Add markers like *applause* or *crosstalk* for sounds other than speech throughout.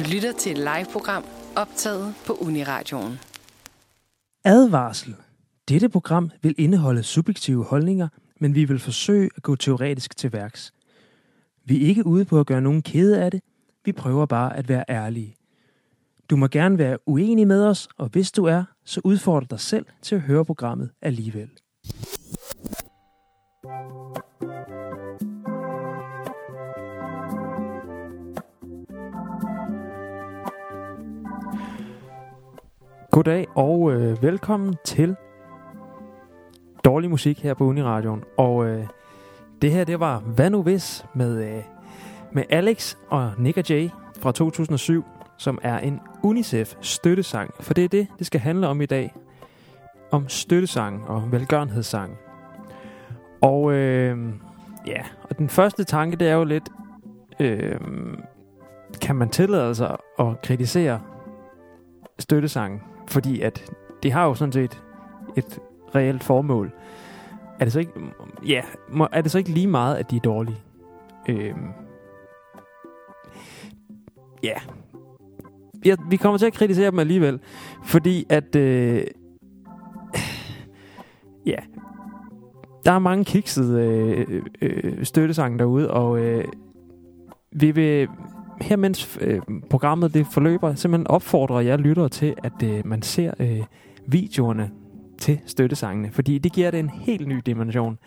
Du lytter til et live-program optaget på Uniradioen. Advarsel. Dette program vil indeholde subjektive holdninger, men vi vil forsøge at gå teoretisk til værks. Vi er ikke ude på at gøre nogen kede af det. Vi prøver bare at være ærlige. Du må gerne være uenig med os, og hvis du er, så udfordrer dig selv til at høre programmet alligevel. Goddag og øh, velkommen til Dårlig Musik her på Uniradioen. Og øh, det her, det var Hvad nu hvis med, øh, med Alex og Nick og Jay fra 2007, som er en UNICEF-støttesang. For det er det, det skal handle om i dag. Om støttesang og velgørenhedssang. Og øh, ja, og den første tanke, det er jo lidt, øh, kan man tillade sig at kritisere støttesangen? Fordi at det har jo sådan set et reelt formål. Er det så ikke, ja, må, er det så ikke lige meget, at de er dårlige? Øhm, ja. ja. Vi kommer til at kritisere dem alligevel, fordi at, øh, ja, der er mange kiksede øh, øh, øh, støttesange derude, og øh, vi vil her mens øh, programmet det forløber, simpelthen opfordrer jeg lyttere til, at øh, man ser øh, videoerne til støttesangene, fordi det giver det en helt ny dimension.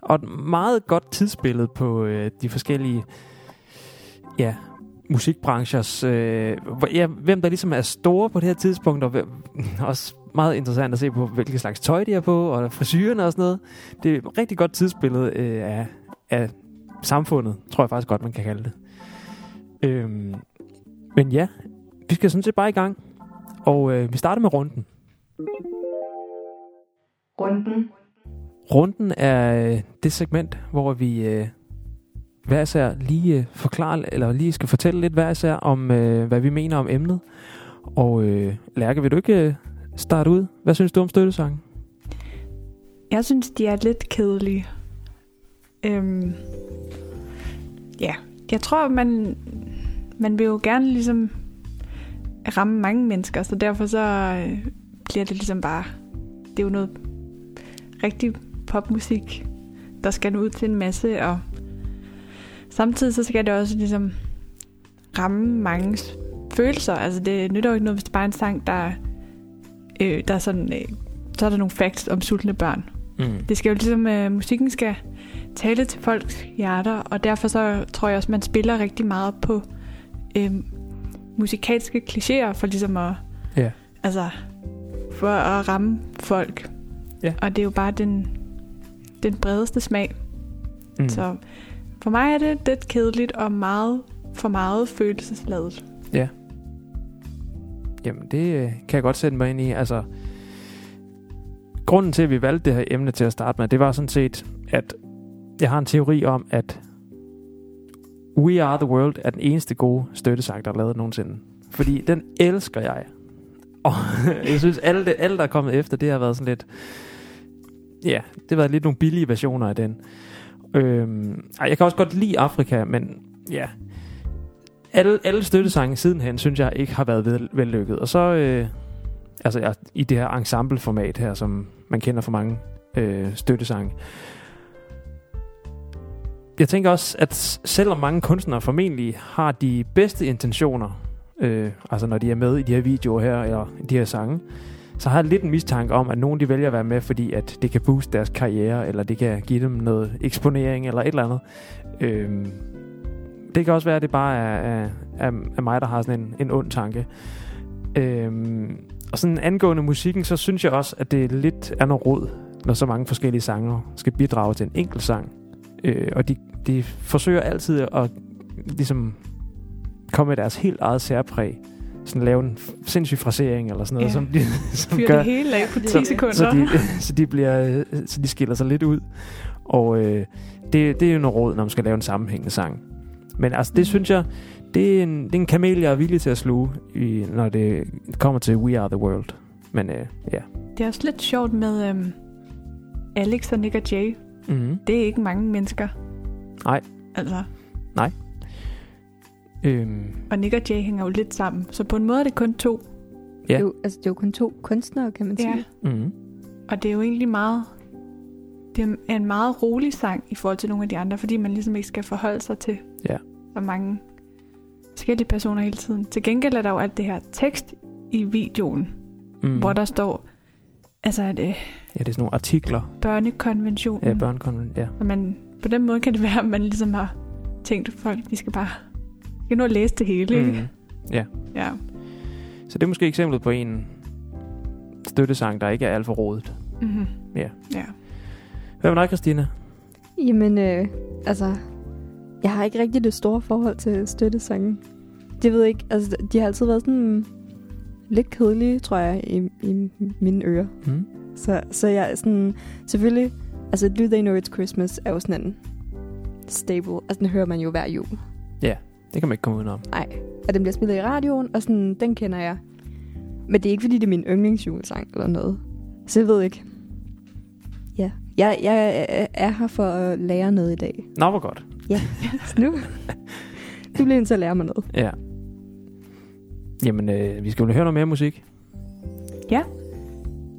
Og et meget godt tidsbillede på øh, de forskellige ja, musikbranchers, øh, ja, hvem der ligesom er store på det her tidspunkt, og hvem, *laughs* også meget interessant at se på, hvilke slags tøj de er på, og frisyrerne og sådan noget. Det er et rigtig godt tidsbillede øh, af, af samfundet, tror jeg faktisk godt, man kan kalde det. Øhm, men ja, vi skal sådan set bare i gang. Og øh, vi starter med runden. Runden. Runden er øh, det segment, hvor vi øh, hver især lige øh, forklarer, eller lige skal fortælle lidt hver især om, øh, hvad vi mener om emnet. Og øh, Lærke, vil du ikke øh, starte ud? Hvad synes du om støttesangen? Jeg synes, de er lidt kedelige. Øhm, ja, jeg tror, man, man vil jo gerne ligesom ramme mange mennesker, så derfor så øh, bliver det ligesom bare, det er jo noget rigtig popmusik, der skal nå ud til en masse, og samtidig så skal det også ligesom ramme mange følelser. Altså det nytter jo ikke noget, hvis det bare er en sang, der, øh, der er sådan, øh, så er der nogle facts om sultne børn. Mm. Det skal jo ligesom, øh, musikken skal tale til folks hjerter, og derfor så tror jeg også, man spiller rigtig meget på øh, musikalske klichéer for ligesom at, ja. altså, for at ramme folk. Ja. Og det er jo bare den, den bredeste smag. Mm. Så for mig er det lidt kedeligt og meget for meget følelsesladet. Ja. Jamen, det øh, kan jeg godt sætte mig ind i. Altså, grunden til, at vi valgte det her emne til at starte med, det var sådan set, at jeg har en teori om, at We Are The World er den eneste gode støttesang, der er lavet nogensinde. Fordi den elsker jeg. Og *laughs* jeg synes, alle, det, alle der er kommet efter, det har været sådan lidt... Ja, det har været lidt nogle billige versioner af den. Øhm, ej, jeg kan også godt lide Afrika, men ja... Alle, alle støttesange sidenhen, synes jeg ikke har været vel, vellykket. Og så... Øh, altså jeg, i det her ensembleformat her, som man kender for mange øh, støttesange jeg tænker også, at selvom mange kunstnere formentlig har de bedste intentioner, øh, altså når de er med i de her videoer her, eller de her sange, så har jeg lidt en mistanke om, at nogen de vælger at være med, fordi at det kan booste deres karriere, eller det kan give dem noget eksponering, eller et eller andet. Øh, det kan også være, at det bare er, er, er mig, der har sådan en, en ond tanke. Øh, og sådan angående musikken, så synes jeg også, at det er lidt er noget råd, når så mange forskellige sanger skal bidrage til en enkelt sang. Øh, og de, de forsøger altid at ligesom komme med deres helt eget særpræg. Sådan lave en sindssyg frasering eller sådan noget, Ja. som de *laughs* som Fyr gør, det hele af på 10 så, sekunder. så, de, så, de bliver, så de skiller sig lidt ud. Og øh, det, det er jo noget råd, når man skal lave en sammenhængende sang. Men altså, det synes jeg, det er en, det er en kamel, jeg er villig til at sluge, i, når det kommer til We Are The World. Men øh, ja. Det er også lidt sjovt med øhm, Alex og Nick og Jay. Mm-hmm. Det er ikke mange mennesker. Nej. Altså, Øhm, Og Nick og Jay hænger jo lidt sammen. Så på en måde er det kun to. Ja. Det, er jo, altså, det er jo kun to kunstnere, kan man sige. Ja. Mm. Og det er jo egentlig meget... Det er en meget rolig sang i forhold til nogle af de andre, fordi man ligesom ikke skal forholde sig til Ja. så mange forskellige personer hele tiden. Til gengæld er der jo alt det her tekst i videoen, Mm. mm. hvor der står, altså at øh, Ja, det er sådan nogle artikler. børnekonventionen, Ja, børnekonven. Ja. og man, på den måde kan det være, at man ligesom har tænkt, folk de skal bare de skal nå at læse det hele. Mm. Ikke? Ja. Så det er måske eksemplet på en støttesang, der ikke er alt for rodet. Mm-hmm. Ja. ja. Hvad med dig, Christina? Jamen, øh, altså, jeg har ikke rigtig det store forhold til støttesange. Det ved jeg ikke, altså, de har altid været sådan lidt kedelige, tror jeg, i, i mine ører. Mm. Så, så jeg er sådan, selvfølgelig, altså, Do They Know It's Christmas er jo sådan en stable, altså den hører man jo hver jul. Det kan man ikke komme udenom. Nej, og den bliver spillet i radioen, og sådan, den kender jeg. Men det er ikke, fordi det er min yndlingsjulesang eller noget. Så jeg ved ikke. Ja, jeg, jeg er her for at lære noget i dag. Nå, hvor godt. Så *laughs* nu, du bliver nødt til at lære mig noget. Ja. Jamen, øh, vi skal jo høre noget mere musik. Ja.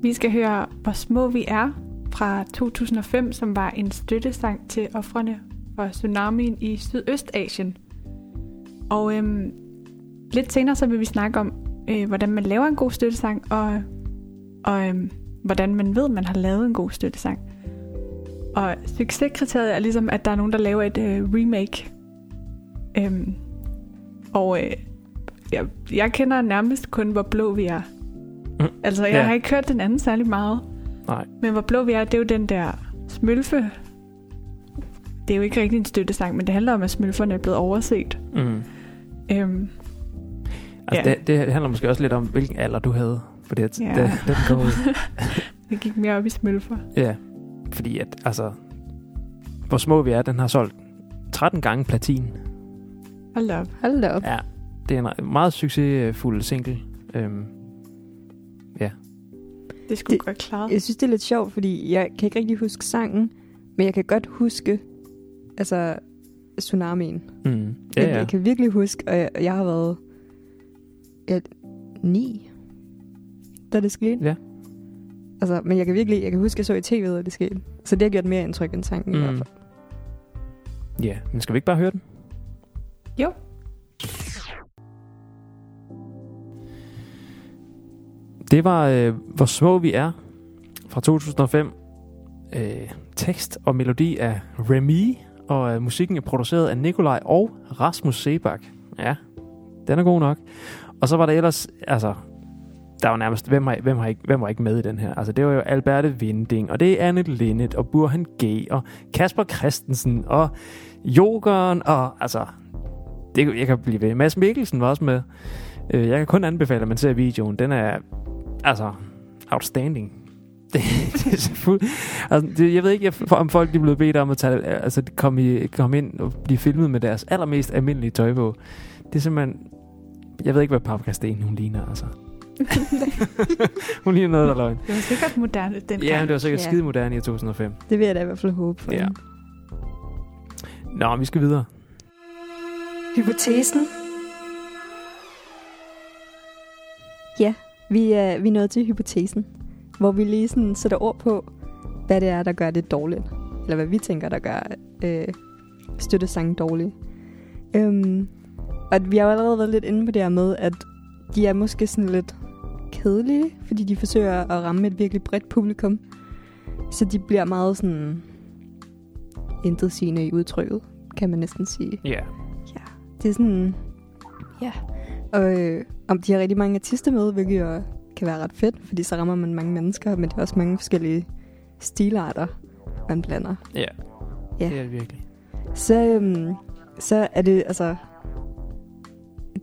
Vi skal høre Hvor små vi er fra 2005, som var en støttesang til offrene for tsunamien i Sydøstasien. Og øhm, lidt senere så vil vi snakke om, øh, hvordan man laver en god støttesang, og, og øhm, hvordan man ved, man har lavet en god støttesang. Og succeskriteriet er ligesom, at der er nogen, der laver et øh, remake. Øhm, og øh, jeg, jeg kender nærmest kun, hvor blå vi er. Mm. Altså, jeg Ja. har ikke hørt den anden særlig meget. Nej. Men hvor blå vi er, det er jo den der smølfe. Det er jo ikke rigtig en støttesang, men det handler om, at smølferne er blevet overset. Mm. Øhm, Altså, Ja. det, det handler måske også lidt om, hvilken alder du havde. For det, Ja. det, det kom ud. *laughs* det gik mere op i smølfer. Ja, fordi at, altså, hvor små vi er, den har solgt 13 gange platin. Hold op. Hold op. Ja, det er en meget succesfuld single. Øhm, Det skulle godt klare. Jeg synes, det er lidt sjovt, fordi jeg kan ikke rigtig huske sangen, men jeg kan godt huske, altså, tsunamien. mm, Jeg, ja, ja. jeg kan virkelig huske, og jeg, jeg har været ja, ni, da det skete. Ja. Altså, men jeg kan virkelig, jeg kan huske, at jeg så i tv'et, at det skete. Så det har gjort mere indtryk end sangen mm. i hvert fald. ja, men skal vi ikke bare høre den? Jo. Det var øh, Hvor små vi er fra 2005. Øh, tekst og melodi af Remy, og øh, musikken er produceret af Nikolaj og Rasmus Sebak. Ja, den er god nok. Og så var der ellers, altså, der var nærmest, hvem var, hvem har, ikke, hvem var ikke med i den her? Altså, det var jo Alberte Vinding, og det er Anne Linnet, og Burhan G, og Kasper Christensen, og Jokeren, og altså, det, jeg kan blive ved. Mads Mikkelsen var også med. Øh, jeg kan kun anbefale, at man ser videoen. Den er, altså, outstanding. *laughs* Det, det er så fuld. Altså, det, jeg ved ikke, jeg, om folk de er blevet bedt om at tage, altså, komme, i, komme ind og blive filmet med deres allermest almindelige tøj på. Det er simpelthen... Jeg ved ikke, hvad Paprika Sten hun ligner, altså. *laughs* hun ligner noget, der er løgn. Det var sikkert moderne den Ja, men det var sikkert Ja. skide moderne i 2005. Det vil jeg da i hvert fald håbe for. Ja. hende. Nå, vi skal videre. Hypotesen. Ja, vi er, vi er nået til hypotesen, hvor vi lige sådan sætter ord på, hvad det er, der gør det dårligt. Eller hvad vi tænker, der gør øh, støttesangen dårlig. Øhm, og vi har jo allerede været lidt inde på det her med, at de er måske sådan lidt kedelige, fordi de forsøger at ramme et virkelig bredt publikum. Så de bliver meget sådan intetsigende i udtrykket, kan man næsten sige. Ja. Ja, det er sådan... Ja. Og øh, om de har rigtig mange artister med, hvilket jo kan være ret fedt, fordi så rammer man mange mennesker, men det er også mange forskellige stilarter, man blander. Ja. Ja. Det er det virkelig. Så, øhm, så er det, altså...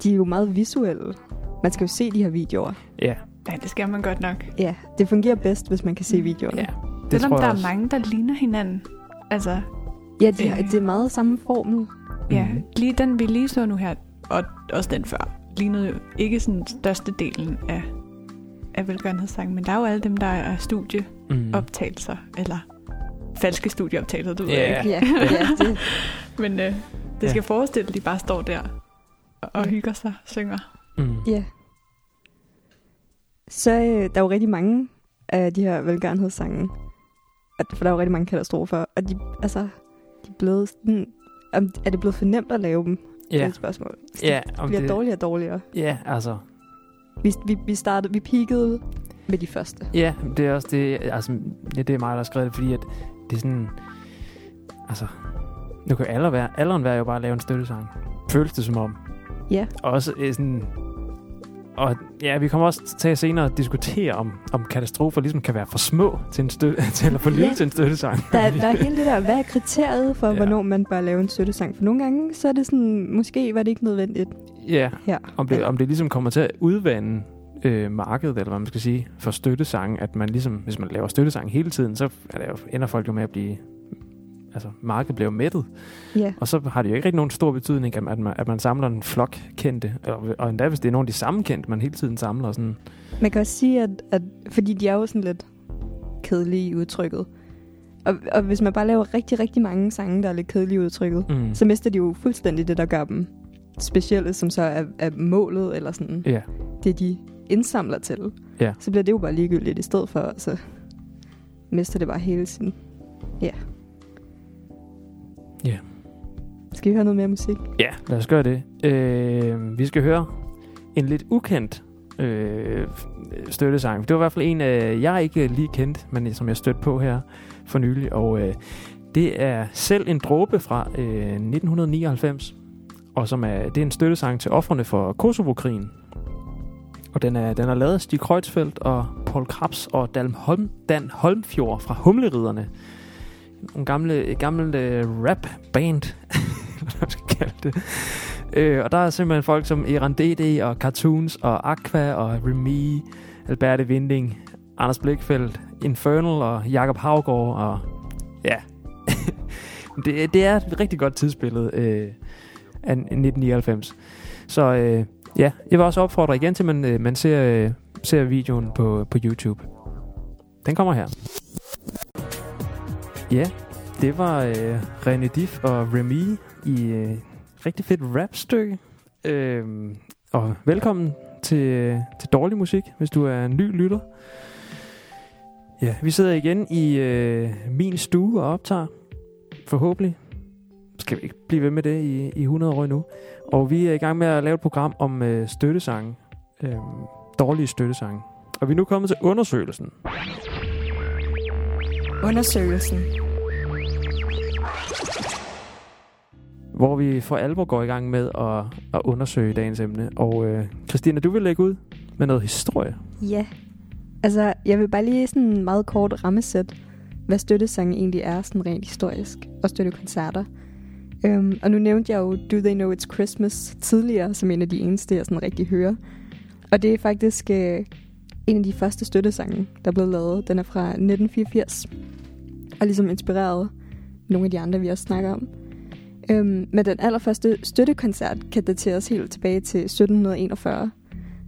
De er jo meget visuelle. Man skal jo se de her videoer. Ja. Ja, det skal man godt nok. Ja, det fungerer bedst, hvis man kan se videoerne. Ja. Det Det Selvom der jeg er også. mange, der ligner hinanden. Altså, ja de, har- Øh. det er meget samme formel. ja, Mhm. lige den vi lige så nu her, og også den før, lignede jo ikke sådan størstedelen af, af velgørenhedssangen, men der er jo alle dem, der er studieoptagelser, Mm. eller falske studieoptagelser, du ved Ja. ikke. Ja, ja det, *laughs* Men øh, det skal forestille, at de bare står der og hygger sig, synger. Mm. Ja. Så øh, der er jo rigtig mange af de her velgørenhedssange. Og, for der er jo rigtig mange katastrofer. Og de, altså, de er blevet sådan, er det blevet for nemt at lave dem? Det er Ja, et spørgsmål. De ja, om bliver det, dårligere og dårligere. ja, altså, Vi, vi, vi startede, vi peakede med de første. Ja, det er også det, altså, ja, det er mig, der har skrevet det, fordi at det er sådan, altså, nu kan alle være, alderen være jo bare at lave en støttesang. Føles det som om. Ja. Også øh, sådan, og ja, vi kommer også til at senere diskutere, om, om katastrofer ligesom kan være for små til, en støtte, *laughs* til eller for lille Ja. til en støttesang. Der, er- der er hele det der, hvad er kriteriet for, Ja. hvornår man bør lave en støttesang? For nogle gange, så er det sådan, måske var det ikke nødvendigt ja, her. om det, om det ligesom kommer til at udvande øh, markedet, eller hvad man skal sige, for støttesange, at man ligesom, hvis man laver støttesang hele tiden, så er det jo, ender folk jo med at blive, altså markedet bliver mættet. Ja. Og så har det jo ikke rigtig nogen stor betydning, at man, at man samler en flok kendte, og, og endda hvis det er nogle af de samme kendte, man hele tiden samler. Sådan. Man kan også sige, at, at fordi de er jo sådan lidt kedelige i udtrykket. Og, og hvis man bare laver rigtig, rigtig mange sange, der er lidt kedelige i udtrykket, Mm. så mister de jo fuldstændig det, der gør dem specielle, som så er, er målet, eller sådan Ja, det, de indsamler til. Ja. Så bliver det jo bare ligegyldigt i stedet for, så mister det bare hele sin... Ja. Ja. Skal vi høre noget mere musik? ja lad os gøre det. Øh, vi skal høre en lidt ukendt øh, støttesang. Det var i hvert fald en, øh, jeg ikke lige kendte, men som jeg stødte på her for nylig. Og øh, det er selv en dråbe fra øh, 1999, og som er, det er en støttesang til offrene for Kosovo-krigen. Og den er, den er lavet af Stig Kreutzfeldt og Paul Krabs og Dan, Holm, Dan Holmfjord fra Humleriderne. Nogle gamle, gamle øh, rap-band, hvad *laughs* man skal kalde det. Øh, og der er simpelthen folk som Eran DD og Cartoons og Aqua og Remy, Alberte Vinding, Anders Blikfeldt, Infernal og Jakob Havgård og ja. *laughs* det, det er et rigtig godt tidsbillede øh, af 1999. Så øh, ja, jeg vil også opfordre igen til, at man, øh, man ser, øh, ser videoen på, på YouTube. Den kommer her. Ja, det var øh, René Diff og Remy i øh, rigtig fedt rapstykke. Øh, og velkommen til, øh, til dårlig musik, hvis du er en ny lytter. Ja, vi sidder igen i øh, min stue og optager. Forhåbentlig. Skal vi ikke blive ved med det i, i 100 år endnu. Og vi er i gang med at lave et program om øh, støttesange. Øh, dårlige støttesange. Og vi er nu kommet til undersøgelsen. Undersøgelsen. hvor vi for alvor går i gang med at, at undersøge dagens emne. Og øh, Christina, du vil lægge ud med noget historie. Ja. Altså, jeg vil bare lige sådan en meget kort rammesæt, hvad støttesange egentlig er sådan rent historisk, og støttekoncerter. Um, og nu nævnte jeg jo Do They Know It's Christmas tidligere, som en af de eneste, jeg sådan rigtig hører. Og det er faktisk øh, en af de første støttesange, der blev lavet. Den er fra 1984, og ligesom inspireret nogle af de andre, vi også snakker om. Øhm, men den allerførste støttekoncert kan dateres helt tilbage til 1741,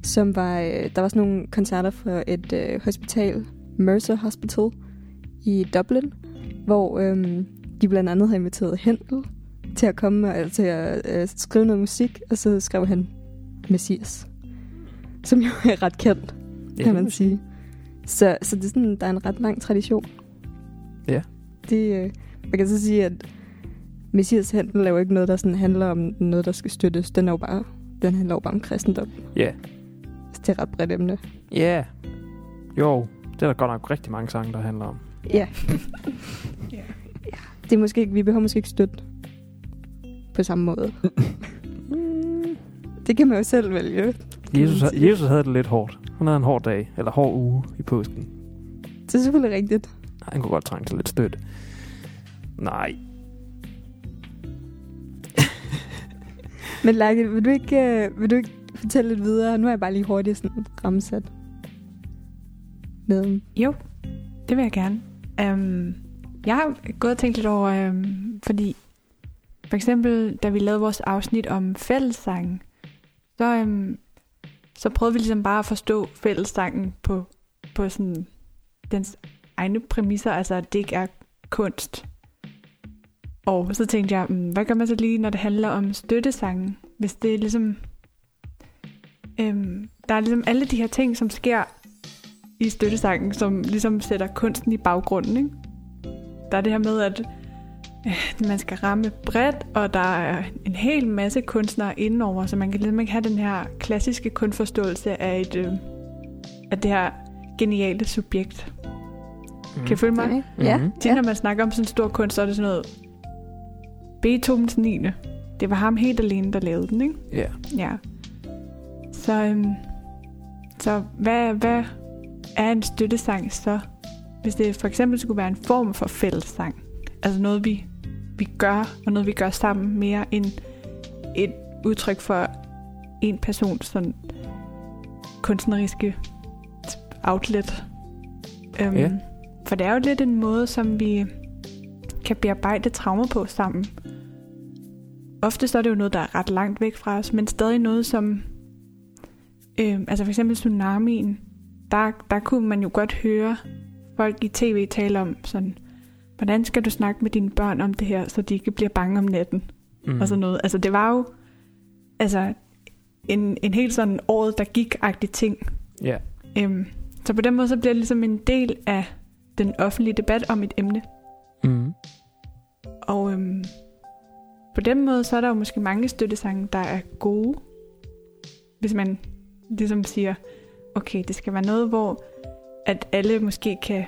som var, øh, der var sådan nogle koncerter for et øh, hospital, Mercer Hospital i Dublin, hvor øh, de blandt andet havde inviteret Händel til at komme og altså, til at øh, skrive noget musik, og så skrev han Messias, som jo er ret kendt, kan man sige. Så, så det er sådan, der er en ret lang tradition. Ja. Det, øh, man kan så sige, at Messias Händel laver ikke noget, der sådan handler om noget, der skal støttes. Den er jo bare, den handler jo bare om kristendom. Ja. Så det er et ret bredt emne. Ja. Jo, det er der godt nok rigtig mange sange, der handler om. Ja. Ja. *laughs* ja. Det er måske ikke, vi behøver måske ikke støtte på samme måde. *laughs* det kan man jo selv vælge. Jesus. Jesus havde det lidt hårdt. Han havde en hård dag, eller hård uge i påsken. Det er selvfølgelig rigtigt. Han kunne godt trænge til lidt støtte. Nej. *laughs* Men Lærke, vil du ikke, uh, vil du ikke fortælle lidt videre? Nu er jeg bare lige hurtigt sådan rammesat. Med, Jo, det vil jeg gerne. Um, jeg har gået og tænkt lidt over, um, fordi for eksempel, da vi lavede vores afsnit om fællessangen, så, um, så prøvede vi ligesom bare at forstå fællessangen på, på sådan dens egne præmisser, altså at det ikke er kunst. Og så tænkte jeg, mm, hvad gør man så lige, når det handler om støttesangen? hvis det er ligesom... Øhm, der er ligesom alle de her ting, som sker i støttesangen, som ligesom sætter kunsten i baggrunden. Ikke? Der er det her med, at *laughs* man skal ramme bredt, og der er en hel masse kunstnere indenover, så man kan ligesom ikke have den her klassiske kunstforståelse af, et, øh, af det her geniale subjekt. Mm. Kan I følge mig? Ja. Mhm. Tit, når man snakker om sådan en stor kunst, så er det sådan noget Beethovens 9. Det var ham helt alene, der lavede den, ikke? Ja. Ja. Så, øhm, så hvad, hvad er en støttesang så? Hvis det for eksempel skulle være en form for fællessang. Altså noget, vi, vi gør, og noget, vi gør sammen mere end et udtryk for en persons sådan kunstneriske outlet. Øhm, Ja. For det er jo lidt en måde, som vi kan bearbejde traumer på sammen. Ofte så er det jo noget, der er ret langt væk fra os, men stadig noget, som... Øh, altså for eksempel tsunamien, der, der kunne man jo godt høre folk i tv tale om sådan, hvordan skal du snakke med dine børn om det her, så de ikke bliver bange om natten, Mm. og sådan noget. Altså det var jo altså, en, en helt sådan året, der gik-agtig ting. Ja. Øhm, så på den måde, så bliver det ligesom en del af den offentlige debat om et emne. Mm. Og øhm, på den måde, så er der jo måske mange støttesange, der er gode. Hvis man ligesom siger, okay, det skal være noget, hvor at alle måske kan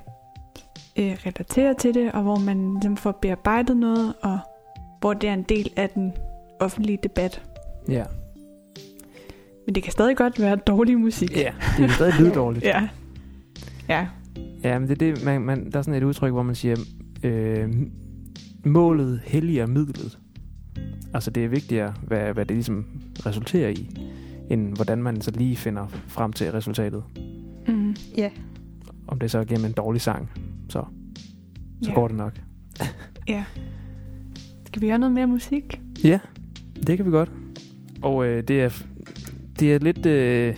øh, relatere til det, og hvor man ligesom får bearbejdet noget, og hvor det er en del af den offentlige debat. Ja. Men det kan stadig godt være dårlig musik. Ja, det er stadig lyde *laughs* dårligt. Ja. Ja. Ja, men det er det, man, man, der er sådan et udtryk, hvor man siger, øh, målet helliger midlet. Altså det er vigtigere, hvad, hvad det ligesom resulterer i, end hvordan man så lige finder frem til resultatet. Mm. Ja. Om det så er gennem en dårlig sang, så, så ja. går det nok. *laughs* Ja. Skal vi høre noget mere musik? Ja, det kan vi godt. Og øh, det er det er lidt... Øh,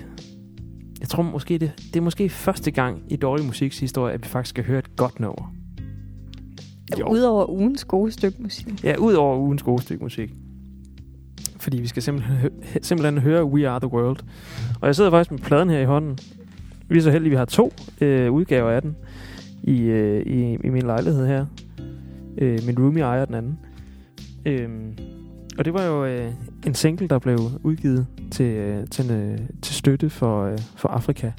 jeg tror måske, det, det er måske første gang i dårlig musiks historie, at vi faktisk skal høre et godt nummer. Jo. Udover ugens gode stykke musik. Ja, ud over ugens gode stykke musik. Fordi vi skal simpelthen, *laughs* simpelthen høre We Are The World. Og jeg sidder faktisk med pladen her i hånden. Vi er så heldige, at vi har to øh, udgaver af den i, øh, i, i min lejlighed her. Øh, min roomie ejer den anden. Øh, og det var jo øh, en single, der blev udgivet til, øh, til, øh, til støtte for, øh, for Afrika.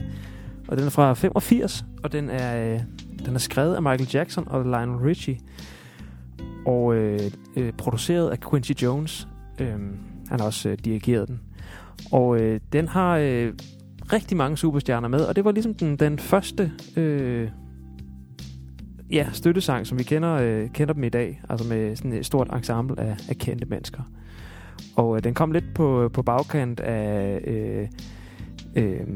Og den er fra 85, og den er, øh, den er skrevet af Michael Jackson og Lionel Richie. Og øh, øh, produceret af Quincy Jones. Øh, han har også øh, dirigeret den. Og øh, den har øh, rigtig mange superstjerner med, og det var ligesom den, den første øh, ja, støttesang, som vi kender, øh, kender dem i dag. Altså med sådan et stort ensemble af, af kendte mennesker. Og øh, den kom lidt på, øh, på bagkant af øh, øh,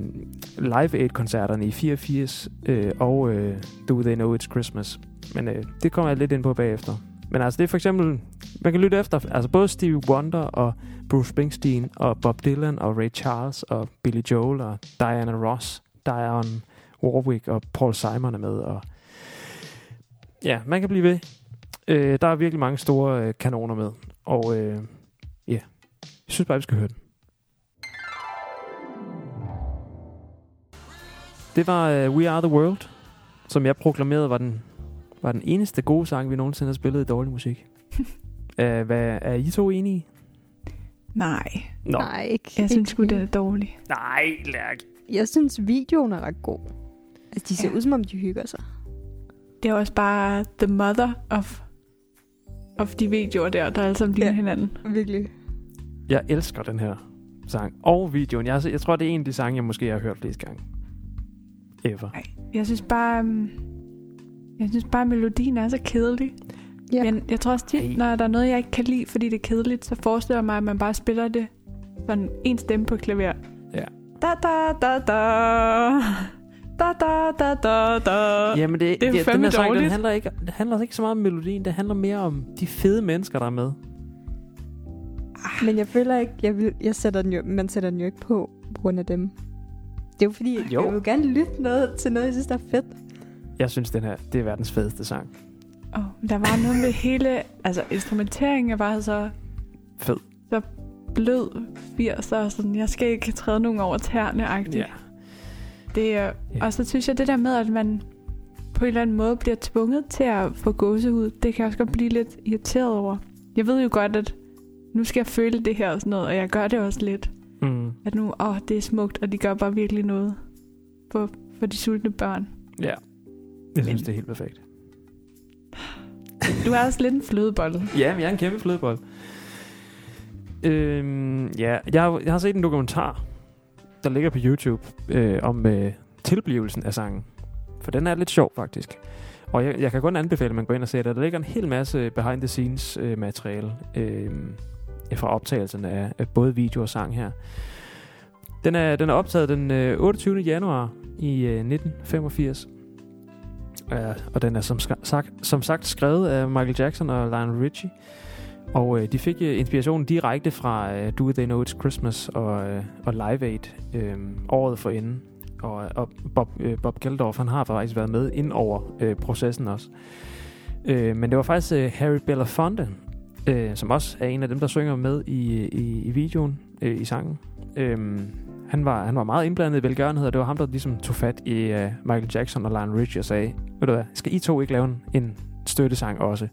Live Aid-koncerterne i 84 øh, og øh, Do They Know It's Christmas. Men øh, det kommer jeg lidt ind på bagefter. Men altså det er for eksempel, man kan lytte efter, altså både Stevie Wonder og Bruce Springsteen og Bob Dylan og Ray Charles og Billy Joel og Diana Ross, Dionne Warwick og Paul Simon er med. Og ja, man kan blive ved. Øh, der er virkelig mange store øh, kanoner med. Og øh, ja, jeg synes bare, vi skal høre den. Det var uh, We Are The World, som jeg proklamerede var den, var den eneste gode sang, vi nogensinde har spillet i dårlig musik. uh, *laughs* hvad, er I to enige? Nej, Nå. Nej, ikke. jeg synes sgu, ikke. det er dårligt. Nej, Lærk. Jeg synes, videoen er ret god. Altså, de ser Ja. ud, som om de hygger sig. Det er også bare the mother of, of de videoer der, der alle sammen ligner Ja. hinanden. Virkelig. Jeg elsker den her sang. Og videoen. Jeg, jeg tror, det er en af de sange, jeg måske har hørt flest gange. Ever. Nej, jeg synes bare, um, jeg synes bare, at melodien er så kedelig. Ja. Men jeg tror også Ej. tit, når der er noget, jeg ikke kan lide, fordi det er kedeligt, så forestiller jeg mig, at man bare spiller det sådan en stemme på klaver. Ja. Da da da da. Da da da da da. Jamen, det, det er den her fandme sang, den handler, ikke, det handler ikke så meget om melodien. Det handler mere om de fede mennesker, der er med. Men jeg føler ikke, jeg, vil, jeg sætter den jo, man sætter den jo ikke på på grund af dem. Det er jo fordi, Jo. jeg vil jo gerne lytte noget til noget, jeg synes, der er fedt. Jeg synes, den her det er verdens fedeste sang. Oh, der var noget med hele... Altså, instrumenteringen var så... Fed. Så blød 80'er, sådan, jeg skal ikke træde nogen over tæerne -agtigt. Ja. Det er, Ja. Og så synes jeg, det der med, at man på en eller anden måde bliver tvunget til at få gåsehud, det kan jeg også godt blive lidt irriteret over. Jeg ved jo godt, at nu skal jeg føle det her og sådan noget, og jeg gør det også lidt. Mm. At nu, åh, det er smukt, og de gør bare virkelig noget for, for de sultne børn. Ja. Jeg synes, Men- det er helt perfekt. Du er også lidt en flødebolle. Ja, men jeg er en kæmpe flødebold. Øhm, ja, jeg, har- jeg har set en dokumentar, der ligger på YouTube, øh, om øh, tilblivelsen af sangen. For den er lidt sjov, faktisk. Og jeg, jeg kan kun anbefale, at man går ind og ser det. Der ligger en hel masse behind-the-scenes øh, materiale øh, fra optagelserne af, af både video og sang her. Den er, den er optaget den øh, 28. januar i øh, 1985. Ja, og den er som, sagt, som sagt skrevet af Michael Jackson og Lionel Richie. Og øh, de fik øh, inspirationen direkte fra øh, Do They Know It's Christmas og, øh, og Live Aid øh, året for inden. Og, og Bob, øh, Bob Geldof, han har faktisk været med ind over øh, processen også. Øh, men det var faktisk øh, Harry Belafonte, øh, som også er en af dem, der synger med i, i, i videoen, øh, i sangen. Øh, han var, han var meget indblandet i velgørenhed, og det var ham, der ligesom tog fat i øh, Michael Jackson og Lionel Richie og sagde, ved du hvad, skal I to ikke lave en, en støttesang også?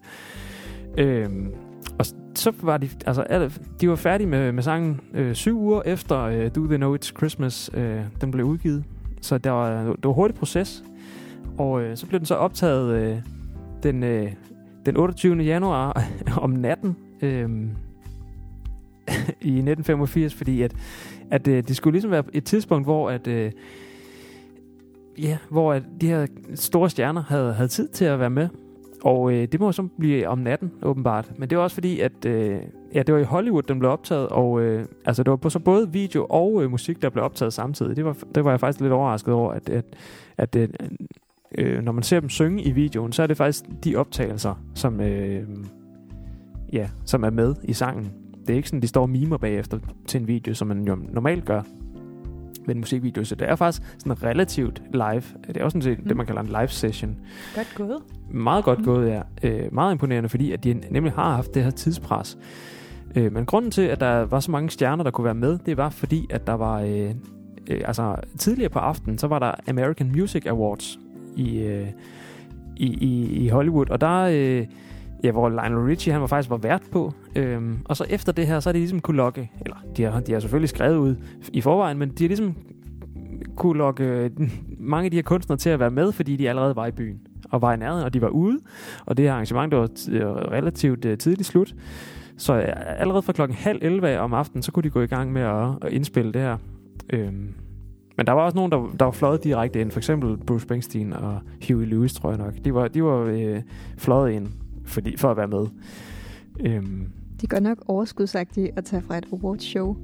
Øh, og så var de, altså, alle, de var færdige med, med sangen øh, syv uger efter øh, Do They Know It's Christmas, øh, den blev udgivet. Så der var, øh, det var en hurtig proces. Og øh, så blev den så optaget øh, den, øh, den 28. januar *laughs* om natten øh, *laughs* i 1985, fordi at, at øh, det skulle ligesom være et tidspunkt, hvor at, øh, ja, hvor at de her store stjerner havde, havde tid til at være med. Og øh, det må så blive om natten, åbenbart. Men det var også fordi, at øh, ja, det var i Hollywood, den blev optaget, og øh, altså, det var på så både video og øh, musik, der blev optaget samtidig. Det var, det var jeg faktisk lidt overrasket over, at, at, at øh, øh når man ser dem synge i videoen, så er det faktisk de optagelser, som, øh, ja, som er med i sangen. Det er ikke sådan, de står og mimer bagefter til en video, som man jo normalt gør med en musikvideo. Så det er faktisk sådan relativt live. Det er også sådan set mm. det, man kalder en live session. Godt gået. Meget godt Mm. gået, ja. Øh, meget imponerende, fordi at de nemlig har haft det her tidspres. Øh, men grunden til, at der var så mange stjerner, der kunne være med, det var fordi, at der var... Øh, øh, altså, tidligere på aftenen, så var der American Music Awards i, øh, i, i, i Hollywood, og der... Øh, ja, hvor Lionel Richie, han var faktisk var vært på. Øhm, og så efter det her, så er de ligesom kunne lokke, eller de har, de har selvfølgelig skrevet ud i forvejen, men de har ligesom kunne lokke øh, mange af de her kunstnere til at være med, fordi de allerede var i byen og var i nærheden, og de var ude. Og det her arrangement, det var t- øh, relativt uh, tidligt slut. Så uh, allerede fra klokken halv 11 om aftenen, så kunne de gå i gang med at, at indspille det her. Øhm, men der var også nogen, der, der var fløjet direkte ind. For eksempel Bruce Springsteen og Huey Lewis, tror jeg nok. De var, de var øh, fløjet ind fordi, for at være med. Øhm, Det er godt nok overskudsagtigt at tage fra et awardshow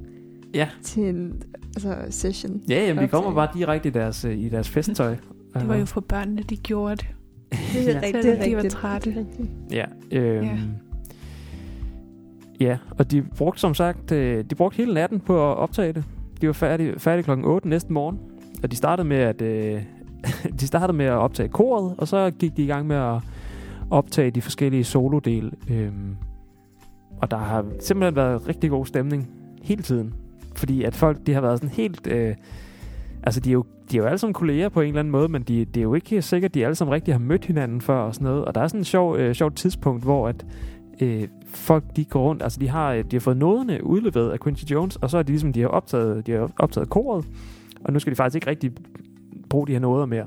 Ja. til en altså, session. ja, jamen, de kommer bare direkte i deres, øh, i deres festtøj. Det var jo for børnene, de gjorde det. *laughs* Det er Ja. rigtigt. De var trætte. Det er rigtigt. Ja, øhm, Ja. ja. ja, og de brugte som sagt, øh, de brugte hele natten på at optage det. De var færdige, færdige klokken 8 næste morgen, og de startede med at øh, *laughs* de startede med at optage koret, og så gik de i gang med at optage de forskellige solodele. Øhm, og der har simpelthen været rigtig god stemning hele tiden, fordi at folk de har været sådan helt øh, altså de er jo de er jo alle sammen kolleger på en eller anden måde, men de, det er jo ikke sikkert, at de alle sammen rigtig har mødt hinanden før og sådan noget. Og der er sådan et sjov, øh, sjovt tidspunkt, hvor at øh, folk de går rundt, altså de har, de har fået noderne udleveret af Quincy Jones, og så er de ligesom, de har optaget, de har optaget koret, og nu skal de faktisk ikke rigtig bruge de her noder mere.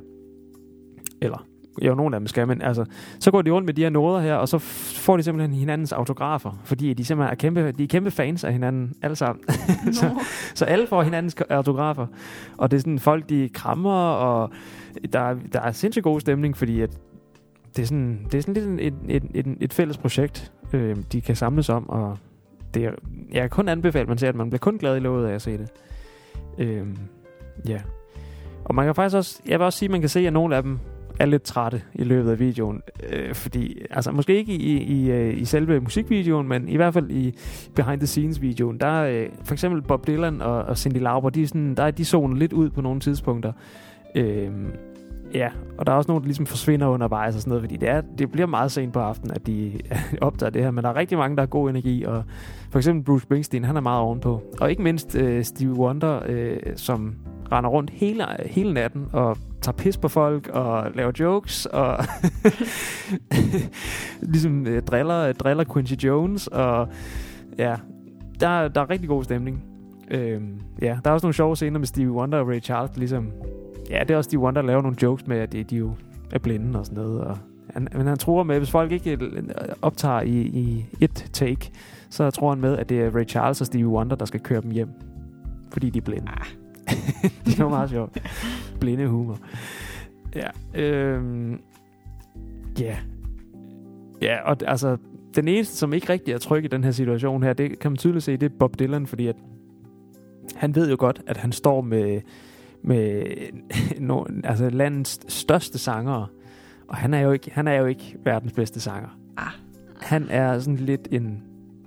Eller, jo, nogle af dem skal, men altså, så går de rundt med de her noder her, og så får de simpelthen hinandens autografer, fordi de simpelthen er kæmpe, de er kæmpe fans af hinanden, alle sammen. *laughs* så, så alle får hinandens autografer. Og det er sådan, folk de krammer, og der, der er sindssygt god stemning, fordi at det er sådan, det er sådan lidt et, et, et, et fælles projekt, øh, de kan samles om, og det er, jeg kan kun anbefale, at man ser, at man bliver kun glad i låget af at se det. Øh, ja. Og man kan faktisk også, jeg vil også sige, at man kan se, at nogle af dem er lidt trætte i løbet af videoen. Øh, fordi, altså måske ikke i, i, i øh, selve musikvideoen, men i hvert fald i behind the scenes videoen, der er øh, for eksempel Bob Dylan og, og Cindy Lauper, de er sådan, der er de zoner lidt ud på nogle tidspunkter. Øh, ja, og der er også nogen, der ligesom forsvinder undervejs og sådan noget, fordi det, er, det bliver meget sent på aftenen, at de *laughs* optager det her, men der er rigtig mange, der har god energi, og for eksempel Bruce Springsteen, han er meget ovenpå. Og ikke mindst øh, Stevie Wonder, øh, som render rundt hele, hele natten og tager pis på folk og laver jokes og *laughs* ligesom øh, driller, driller Quincy Jones og ja, der, der er rigtig god stemning. Øh, ja, der er også nogle sjove scener med Stevie Wonder og Ray Charles, ligesom ja, det er også Stevie Wonder, der laver nogle jokes med, at de, de jo er blinde og sådan noget. Og han, men han tror med, at hvis folk ikke optager i, i et take, så tror han med, at det er Ray Charles og Stevie Wonder, der skal køre dem hjem. Fordi de er blinde. Ah. *laughs* det er meget sjovt. Blinde humor. Ja. Øhm, ja. Ja, og altså, den eneste, som ikke rigtig er tryg i den her situation her, det kan man tydeligt se, det er Bob Dylan, fordi at han ved jo godt, at han står med med *laughs* no, altså landets største sangere. Og han er jo ikke, han er jo ikke verdens bedste sanger. Ah. Han er sådan lidt en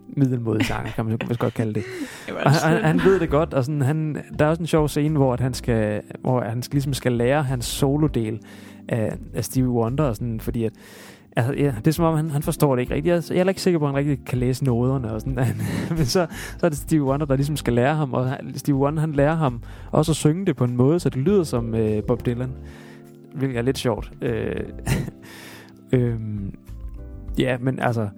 middelmodig sanger, kan man måske godt kalde det. *laughs* det og han, han, ved det godt, og sådan, han, der er også en sjov scene, hvor, at han, skal, hvor han skal, ligesom skal lære hans solodel af, af Stevie Wonder, og sådan, fordi at Altså, ja, det er som om, han, han forstår det ikke rigtigt. Jeg, jeg er heller ikke sikker på, at han rigtig kan læse noderne og sådan. *laughs* Men så, så er det Steve Wonder, der ligesom skal lære ham. Og Steve Wonder, han lærer ham også at synge det på en måde, så det lyder som øh, Bob Dylan. Hvilket er lidt sjovt. Øh, *laughs* øh, ja, men altså...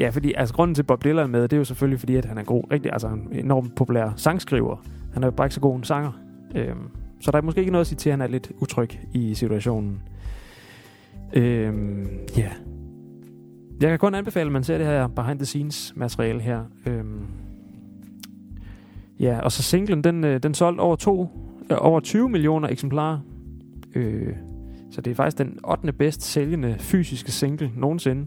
Ja, fordi altså, grunden til Bob Dylan med, det er jo selvfølgelig fordi, at han er god, rigtig, altså en enormt populær sangskriver. Han er jo bare ikke så god en sanger. Øh, så der er måske ikke noget at sige til, at han er lidt utryg i situationen. Øhm, ja. Yeah. Jeg kan kun anbefale, at man ser det her behind the scenes materiale her. Øhm, ja, og så singlen, den, øh, den solgte over, to, øh, over 20 millioner eksemplarer. Øh, så det er faktisk den 8. bedst sælgende fysiske single nogensinde.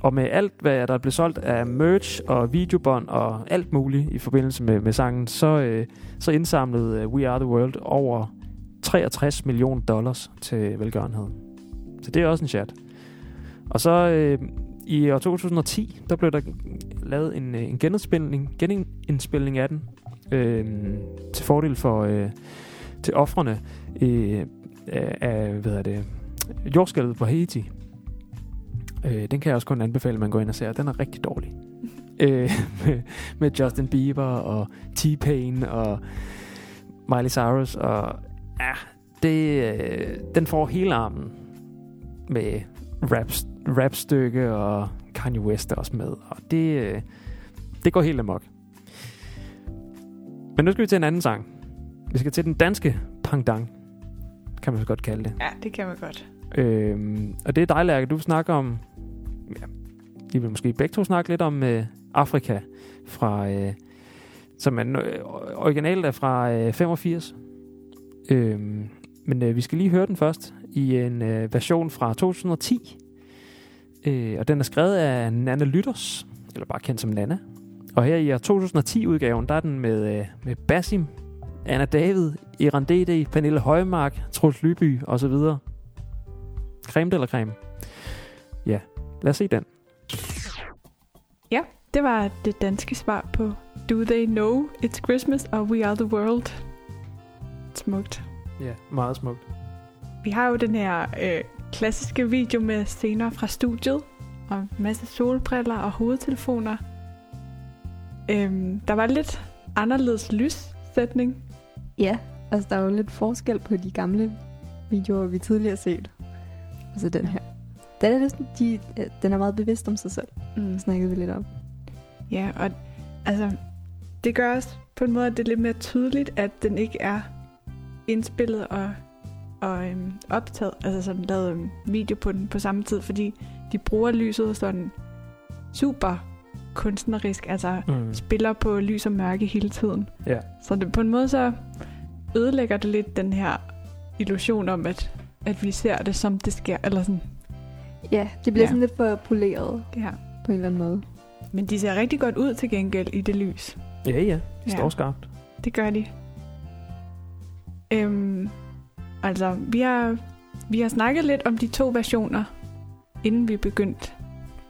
Og med alt, hvad der blev solgt af merch og videobånd og alt muligt i forbindelse med, med sangen, så, øh, så indsamlede øh, We Are The World over 63 millioner dollars til velgørenhed. Så det er også en chat. Og så øh, i år 2010, der blev der lavet en, øh, en genindspilning, genindspilning af den øh, til fordel for øh, til offrene øh, af hvad er det, jordskælvet på Haiti. Øh, den kan jeg også kun anbefale, at man går ind og ser. Den er rigtig dårlig. *laughs* øh, med, med Justin Bieber og T-Pain og Miley Cyrus og ja, det, øh, den får hele armen med rap, rapstykke, og Kanye West er også med. Og det, øh, det går helt amok. Men nu skal vi til en anden sang. Vi skal til den danske pangdang, kan man så godt kalde det. Ja, det kan man godt. Øhm, og det er dig, Lærke. Du snakker om... Ja, I vil måske begge to snakke lidt om øh, Afrika, fra, øh, som er øh, originalt er fra øh, 85. Øhm, men øh, vi skal lige høre den først i en øh, version fra 2010. Øh, og den er skrevet af Nana Lytters, eller bare kendt som Nana. Og her i 2010-udgaven, der er den med, øh, med Basim, Anna David, Iran Dede, Pernille Højmark, Troels Lyby osv. Creme eller creme? Ja, lad os se den. Ja, det var det danske svar på Do They Know It's Christmas og We Are The World. Smukt. Ja, meget smukt. Vi har jo den her øh, klassiske video med scener fra studiet, og en masse solbriller og hovedtelefoner. Øhm, der var lidt anderledes lyssætning. Ja, altså der er jo lidt forskel på de gamle videoer, vi tidligere har set. Og så den her. Den er, næsten, de, øh, den er meget bevidst om sig selv. Mm. Snakkede vi lidt om. Ja, og altså, det gør også på en måde, at det er lidt mere tydeligt, at den ikke er indspillet og og øhm, optaget, altså sådan lavet øhm, video på den på samme tid, fordi de bruger lyset sådan super kunstnerisk, altså mm. spiller på lys og mørke hele tiden. Ja. Så det, på en måde så ødelægger det lidt den her illusion om, at, at vi ser det, som det sker, eller sådan. Ja, det bliver ja. sådan lidt for poleret ja. på en eller anden måde. Men de ser rigtig godt ud til gengæld i det lys. Ja, ja. De står ja. skarpt. Det gør de. Øhm, Altså, vi har, vi har snakket lidt om de to versioner, inden vi begyndte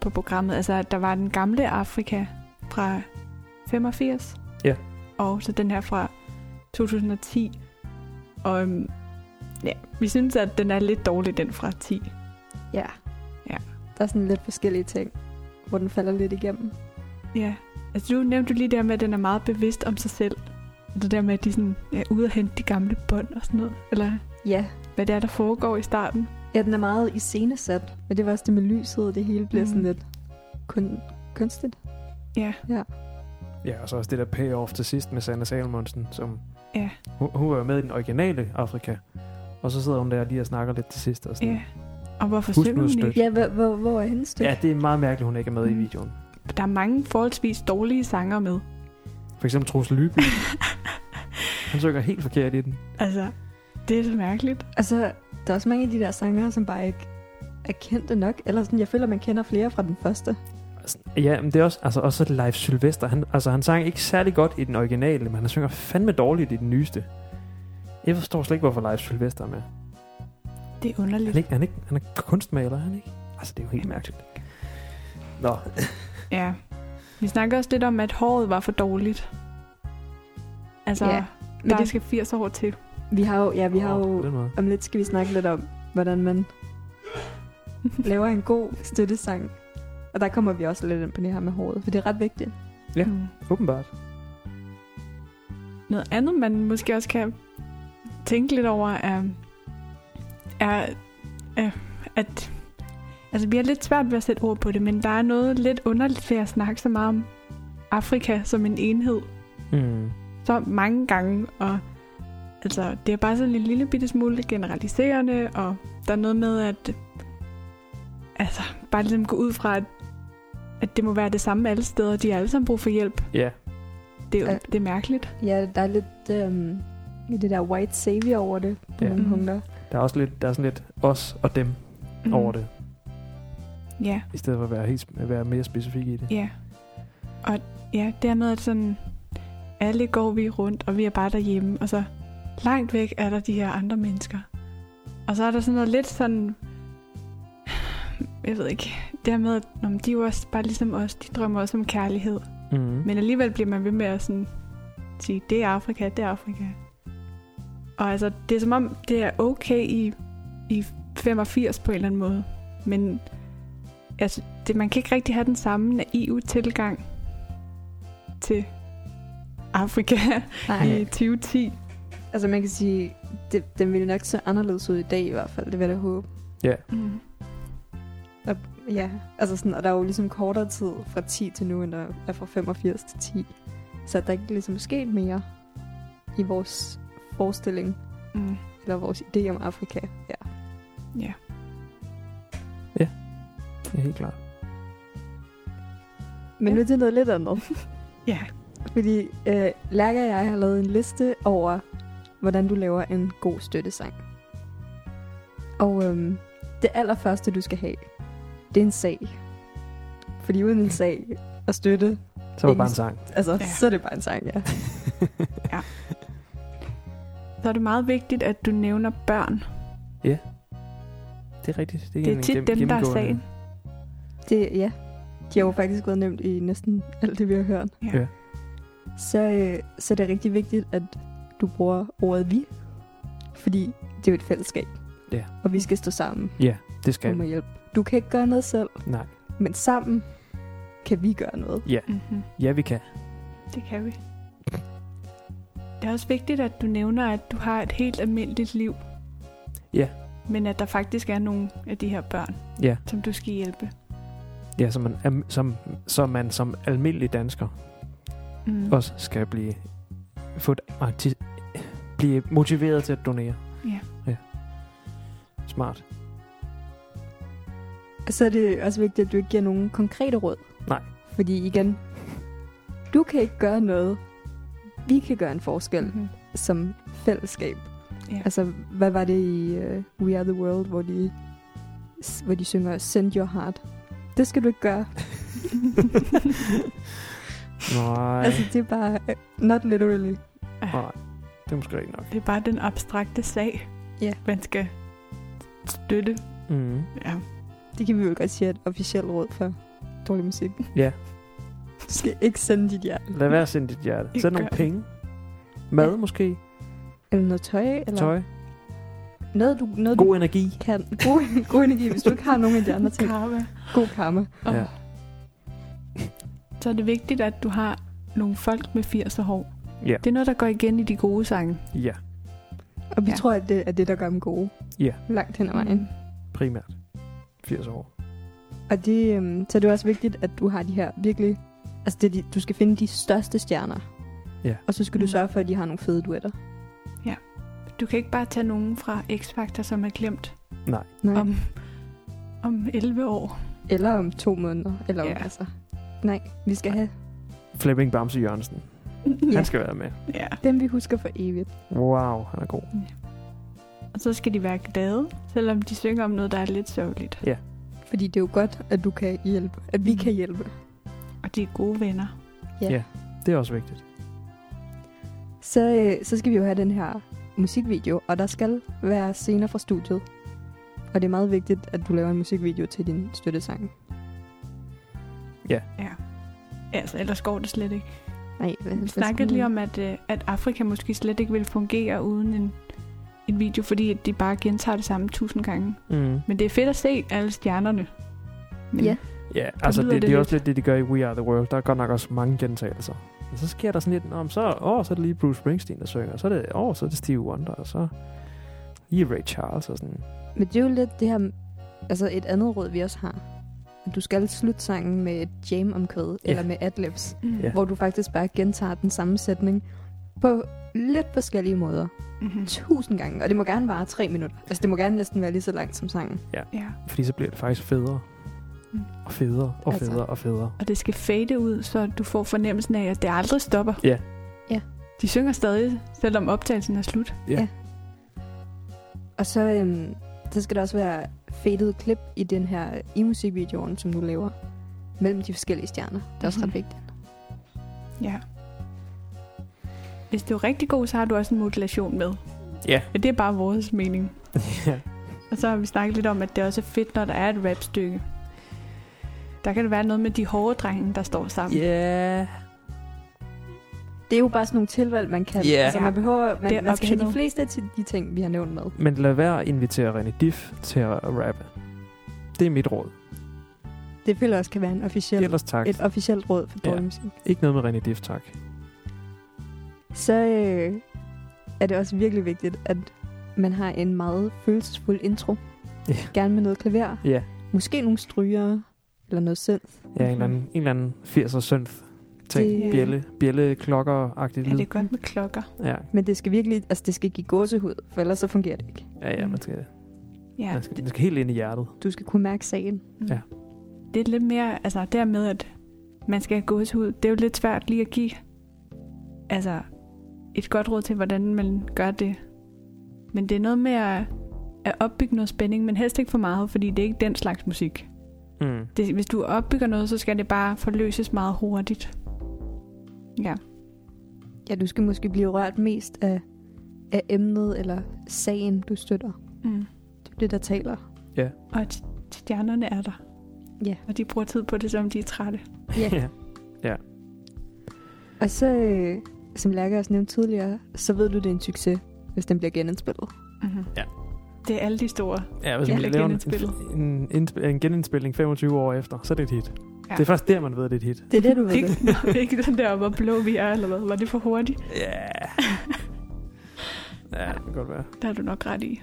på programmet. Altså, at der var den gamle Afrika fra 85. Ja. Og så den her fra 2010. Og øhm, ja, vi synes, at den er lidt dårlig, den fra 10. Ja. Ja. Der er sådan lidt forskellige ting, hvor den falder lidt igennem. Ja, altså du nævnte lige der med, at den er meget bevidst om sig selv. Det der med, at de sådan er ude og hente de gamle bånd og sådan noget. Eller Ja. hvad det er, der foregår i starten. Ja, den er meget iscenesat. Men det var også det med lyset, og det hele bliver mm. sådan lidt kun, kunstigt. Ja, Ja, og så også det der payoff til sidst med Sanne Salmonsen, som ja, hun, hun var jo med i den originale Afrika. Og så sidder hun der lige og snakker lidt til sidst. Og sådan. ja. Og hvorfor Husk hun ikke? Ja, hvor, hvor, hvor er hendes stykke? ja, det er meget mærkeligt, hun ikke er med i Mm. videoen. Der er mange forholdsvis dårlige sanger med. For eksempel Troels Lyby. *laughs* Han synger helt forkert i den. Altså, det er så mærkeligt. Altså, der er også mange af de der sanger, som bare ikke er kendte nok. Eller sådan, jeg føler, man kender flere fra den første. Ja, men det er også, altså, også Leif Sylvester. Han, altså, han sang ikke særlig godt i den originale, men han synger fandme dårligt i den nyeste. Jeg forstår slet ikke, hvorfor Leif Sylvester er med. Det er Han underligt. er, ikke, han er, ikke, han er kunstmaler, er han ikke? Altså, det er jo helt mærkeligt. Nå, *laughs* Ja. Vi snakker også lidt om, at håret var for dårligt. Altså, Ja, ja, Men der det, skal 80 år til. Vi har jo, ja, vi har Åh, jo, om lidt skal vi snakke lidt om, hvordan man laver en god støttesang. Og der kommer vi også lidt ind på det her med håret, for det er ret vigtigt. Ja. Mm. Åbenbart. Noget andet, man måske også kan tænke lidt over, er, er, er at altså, vi har lidt svært ved at sætte ord på det, men der er noget lidt underligt ved at snakke så meget om Afrika som en enhed Mm. så mange gange, og altså, det er bare sådan en lille bitte smule generaliserende, og der er noget med, at altså, bare ligesom gå ud fra, at, at det må være det samme alle steder, de har alle sammen brug for hjælp. Ja, Det er, jo, det er mærkeligt. Ja, der er lidt øhm, det der white savior over det på Ja. nogle Mhm. punkter. der er også lidt, der er sådan lidt os og dem mm. over det, Ja, i stedet for at være, helt, at være mere specifik i det. ja. Og ja, det er noget, at sådan, alle går vi rundt, og vi er bare derhjemme, og så langt væk er der de her andre mennesker. Og så er der sådan noget lidt sådan, *sighs* jeg ved ikke, det her med, at nå, men de er jo også bare ligesom os, de drømmer også om kærlighed. Mm. Men alligevel bliver man ved med at sådan sige, det er Afrika, det er Afrika. Og altså, det er som om, det er okay i, i 85 på en eller anden måde. Men altså, det, man kan ikke rigtig have den samme naive tilgang til Afrika i 2010. Altså man kan sige, det, den ville nok se anderledes ud i dag i hvert fald, det vil jeg da håbe. Ja, Mm. Og, ja, altså sådan, og der er jo ligesom kortere tid fra 10 til nu, end der er fra 85 til 10. Så der er ikke ligesom sket mere i vores forestilling, Mm. eller vores idé om Afrika. Ja. Ja. det er helt klart. Men nu til noget lidt andet. *laughs* Ja. Fordi øh, Lærke og jeg har lavet en liste over, hvordan du laver en god støttesang. Og øhm, det allerførste, du skal have, det er en sag. Fordi uden en sag og støtte, Så var det bare en sang. altså, Ja. ja. så er det bare en sang, *laughs* ja. Så er det meget vigtigt, at du nævner børn. Det er rigtigt. Det er, Det er tit dem, der er sagen. Det, ja. De har jo faktisk været nævnt i næsten alt det, vi har hørt. Ja. Ja. Så, øh, så er det rigtig vigtigt, at du bruger ordet vi. Fordi det er jo et fællesskab. Ja. Og vi skal stå sammen Ja, det skal vi. at hjælpe. Du kan ikke gøre noget selv, Nej. men sammen kan vi gøre noget. Ja, Mm-hmm. ja, vi kan. Det kan vi. Det er også vigtigt, at du nævner, at du har et helt almindeligt liv. Ja. Men at der faktisk er nogle af de her børn, Ja, som du skal hjælpe. ja så, man, som, så man som almindelig dansker Mm. også skal blive, få et, blive motiveret til at donere. Ja. ja. Smart. Og så er det også vigtigt, at du ikke giver nogen konkrete råd. Nej. Fordi igen, du kan ikke gøre noget. Vi kan gøre en forskel Mm-hmm. som fællesskab. Ja. Altså, hvad var det i uh, We Are The World, hvor de, hvor de synger Send Your Heart? Det skal du ikke gøre. *laughs* Nej, Altså, det er bare uh, not literally. nej. Det er måske ikke nok. Det er bare den abstrakte sag, Ja. man skal støtte. Mm. Ja. Det kan vi jo godt sige et officielt råd for dårlig musik. Ja, Du skal ikke sende dit hjerte. lad være at sende dit hjerte. Ikke Send nogle gør det. penge. Mad Ja. måske. Eller noget tøj. Eller... Tøj. noget, du, noget, God du energi. kan. God, god energi, hvis du ikke har nogen af de andre ting. Karma. God karma. Og Ja. Så er det vigtigt, at du har nogle folk med 80 hår. Ja. Det er noget, der går igen i de gode sange. Ja, Og vi Ja. tror, at det er det, der gør dem gode. Ja. Langt hen ad vejen. Mm. primært. 80 år. Og det, øhm, så er det også vigtigt, at du har de her virkelig... Altså, det, de, du skal finde de største stjerner. Ja. Og så skal du Mm. sørge for, at de har nogle fede duetter. Du kan ikke bare tage nogen fra X-Factor, som er glemt Nej. Nej. om, om 11 år. Eller om to måneder. Eller Ja. ja. altså... Nej, vi skal have Flemming Bamse Jørgensen. Ja. Han skal være med. Ja. dem, vi husker for evigt. Wow, han er god. Og så skal de være glade, selvom de synger om noget, der er lidt sørgeligt. Fordi det er jo godt, at du kan hjælpe. At vi kan hjælpe. Og de er gode venner. Ja. Ja. Det er også vigtigt. Så, øh, så skal vi jo have den her musikvideo, og der skal være scener fra studiet. Og det er meget vigtigt, at du laver en musikvideo til din støttesang. Ja. Altså, ellers går det slet ikke. Nej, hvad, Vi snakkede lige om, at, øh, at Afrika måske slet ikke vil fungere uden en, en video, fordi de bare gentager det samme tusind gange. Mm. Men det er fedt at se alle stjernerne. Men Ja. Ja, altså det, det, det er også lidt. det, de gør i We Are The World. Der er godt nok også mange gentagelser. Og så sker der sådan lidt, om så, åh, så er det lige Bruce Springsteen, der synger. Så er det, åh, så er det Stevie Wonder, og så lige Ray Charles og sådan. Men det er jo lidt det her... Altså et andet råd, vi også har. At du skal slutte sangen med et jam omkvæd, Ja. eller med adlibs. Mm. Ja. Hvor du faktisk bare gentager den samme sætning på lidt forskellige måder. Mm-hmm. Tusind gange. Og det må gerne vare tre minutter. Altså det må gerne næsten være lige så langt som sangen. Ja. Fordi så bliver det faktisk federe. Mm. Og federe, og Altså. federe, og federe. Og det skal fade ud, så du får fornemmelsen af, at det aldrig stopper. Ja. Ja. De synger stadig, selvom optagelsen er slut. Og så, øhm, så skal der også være faded klip i den her i musikvideoen, som du laver. Mellem de forskellige stjerner. Det er også Mhm. ret vigtigt. Ja. Hvis du er rigtig god, så har du også en modulation med. Ja. Men det er bare vores mening. *laughs* ja. Og så har vi snakket lidt om, at det også er fedt, når der er et rapstykke. Der kan det være noget med de hårde drenge, der står sammen. Ja. Det er jo bare sådan nogle tilvalg, man kan. Ja. Altså, man behøver, man, Det er man skal have de fleste af de- ting, vi har nævnt med. Men lad være at invitere René Diff til at rappe. Det er mit råd. Det føler også kan være en officiel, Ellers tak. et officielt råd for Ja. dårlig musik. Ikke noget med René Diff, tak. Så øh, er det også virkelig vigtigt, at man har en meget følelsesfuld intro. Ja. Gerne med noget klaver. Ja, Måske nogle stryger, eller noget synth. ja en, eller anden, en eller anden 80'er synth ting. Det- Bjælle, bjælle klokker-agtigt Ja, det er godt med klokker. Ja, Men det skal virkelig, altså det skal give gåsehud, for ellers så fungerer det ikke. ja, ja, man skal, Ja, man skal, man skal helt ind i hjertet. Du skal kunne mærke sagen. Ja. det er lidt mere, altså dermed, at man skal have gåsehud. Det er jo lidt svært lige at give altså, et godt råd til, hvordan man gør det. Men det er noget med at, at opbygge noget spænding, men helst ikke for meget, fordi det er ikke den slags musik. Mm. Det, hvis du opbygger noget, så skal det bare forløses meget hurtigt. Ja. Ja, du skal måske blive rørt mest af, af emnet eller sagen, du støtter. Mm. Det er det, der taler. Og at stjernerne er der. Ja. Og de bruger tid på det, som de er trætte. *laughs* Ja. ja. Og så, øh, som Lærke også nævnte tidligere, så ved du, det er en succes, hvis den bliver genindspillet. Mm-hmm. Ja. Det er alle de store. Ja, hvis Ja, man eller laver en, genindspillet. en, en, en genindspilling 25 år efter, så er det et hit. Ja. Det er først der, man ved, at det er et hit. Det er det, du ved. Ikke, det. *laughs* ikke den der, hvor blå vi er, eller hvad? Var det for hurtigt? Ja. *laughs* ja, det kan godt være. Der er du nok ret i.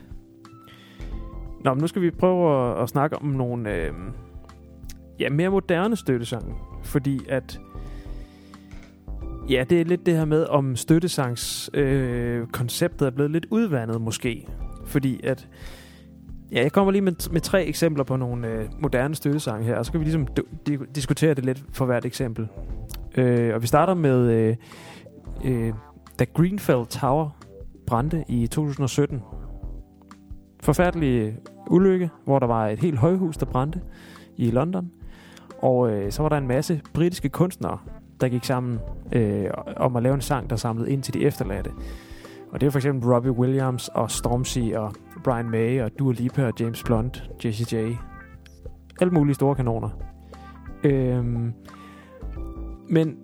Nå, men nu skal vi prøve at, at snakke om nogle øh, ja, mere moderne støttesange. Fordi at... Ja, det er lidt det her med, om støttesangs øh, konceptet er blevet lidt udvandet måske. Fordi at... Ja, jeg kommer lige med, med tre eksempler på nogle øh, moderne støttesange her, og så kan vi ligesom du, diskutere det lidt for hvert eksempel. Øh, og vi starter med, øh, øh, da Greenfell Tower brændte i 2017. Forfærdelig øh, ulykke, hvor der var et helt højhus, der brændte i London. Og øh, så var der en masse britiske kunstnere, der gik sammen øh, om at lave en sang, der samlede ind til de efterladte. Og det er for eksempel Robbie Williams og Stormzy og Brian May og Dua Lipa og James Blunt, Jesse J. Alle mulige store kanoner. Øhm, men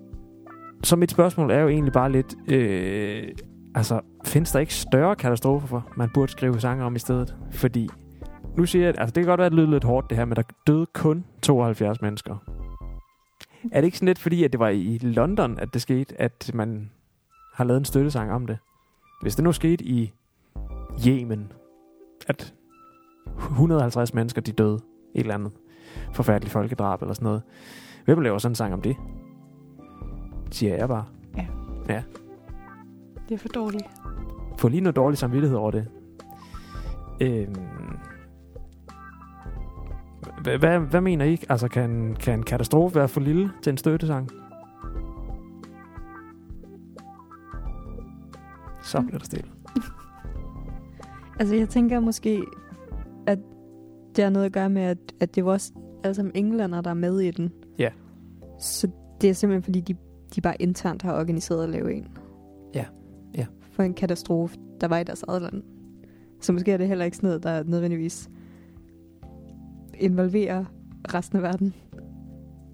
så mit spørgsmål er jo egentlig bare lidt, øh, altså findes der ikke større katastrofer, man burde skrive sange om i stedet? Fordi, nu siger jeg, altså det kan godt være, at det lyder lidt hårdt det her, men der døde kun 72 mennesker. Er det ikke sådan lidt fordi, at det var i London, at det skete, at man har lavet en støttesang om det? Hvis det nu skete i Yemen, at 150 mennesker de døde, et eller andet forfærdeligt folkedrab eller sådan noget. Hvem laver sådan en sang om det? Siger jeg bare. Det er for dårligt. Få lige noget dårlig samvittighed over det. Øhm. Hvad, hvad, hvad mener I? Altså, kan, kan en katastrofe være for lille til en støttesang? Så bliver der stille. *laughs* Altså, jeg tænker måske, at det har noget at gøre med, at, at det var også alle sammen englænder, der er med i den. Ja. Så det er simpelthen, fordi de, de bare internt har organiseret at lave en. Ja, ja. For en katastrofe, der var i deres eget land. Så måske er det heller ikke sådan noget, der nødvendigvis involverer resten af verden.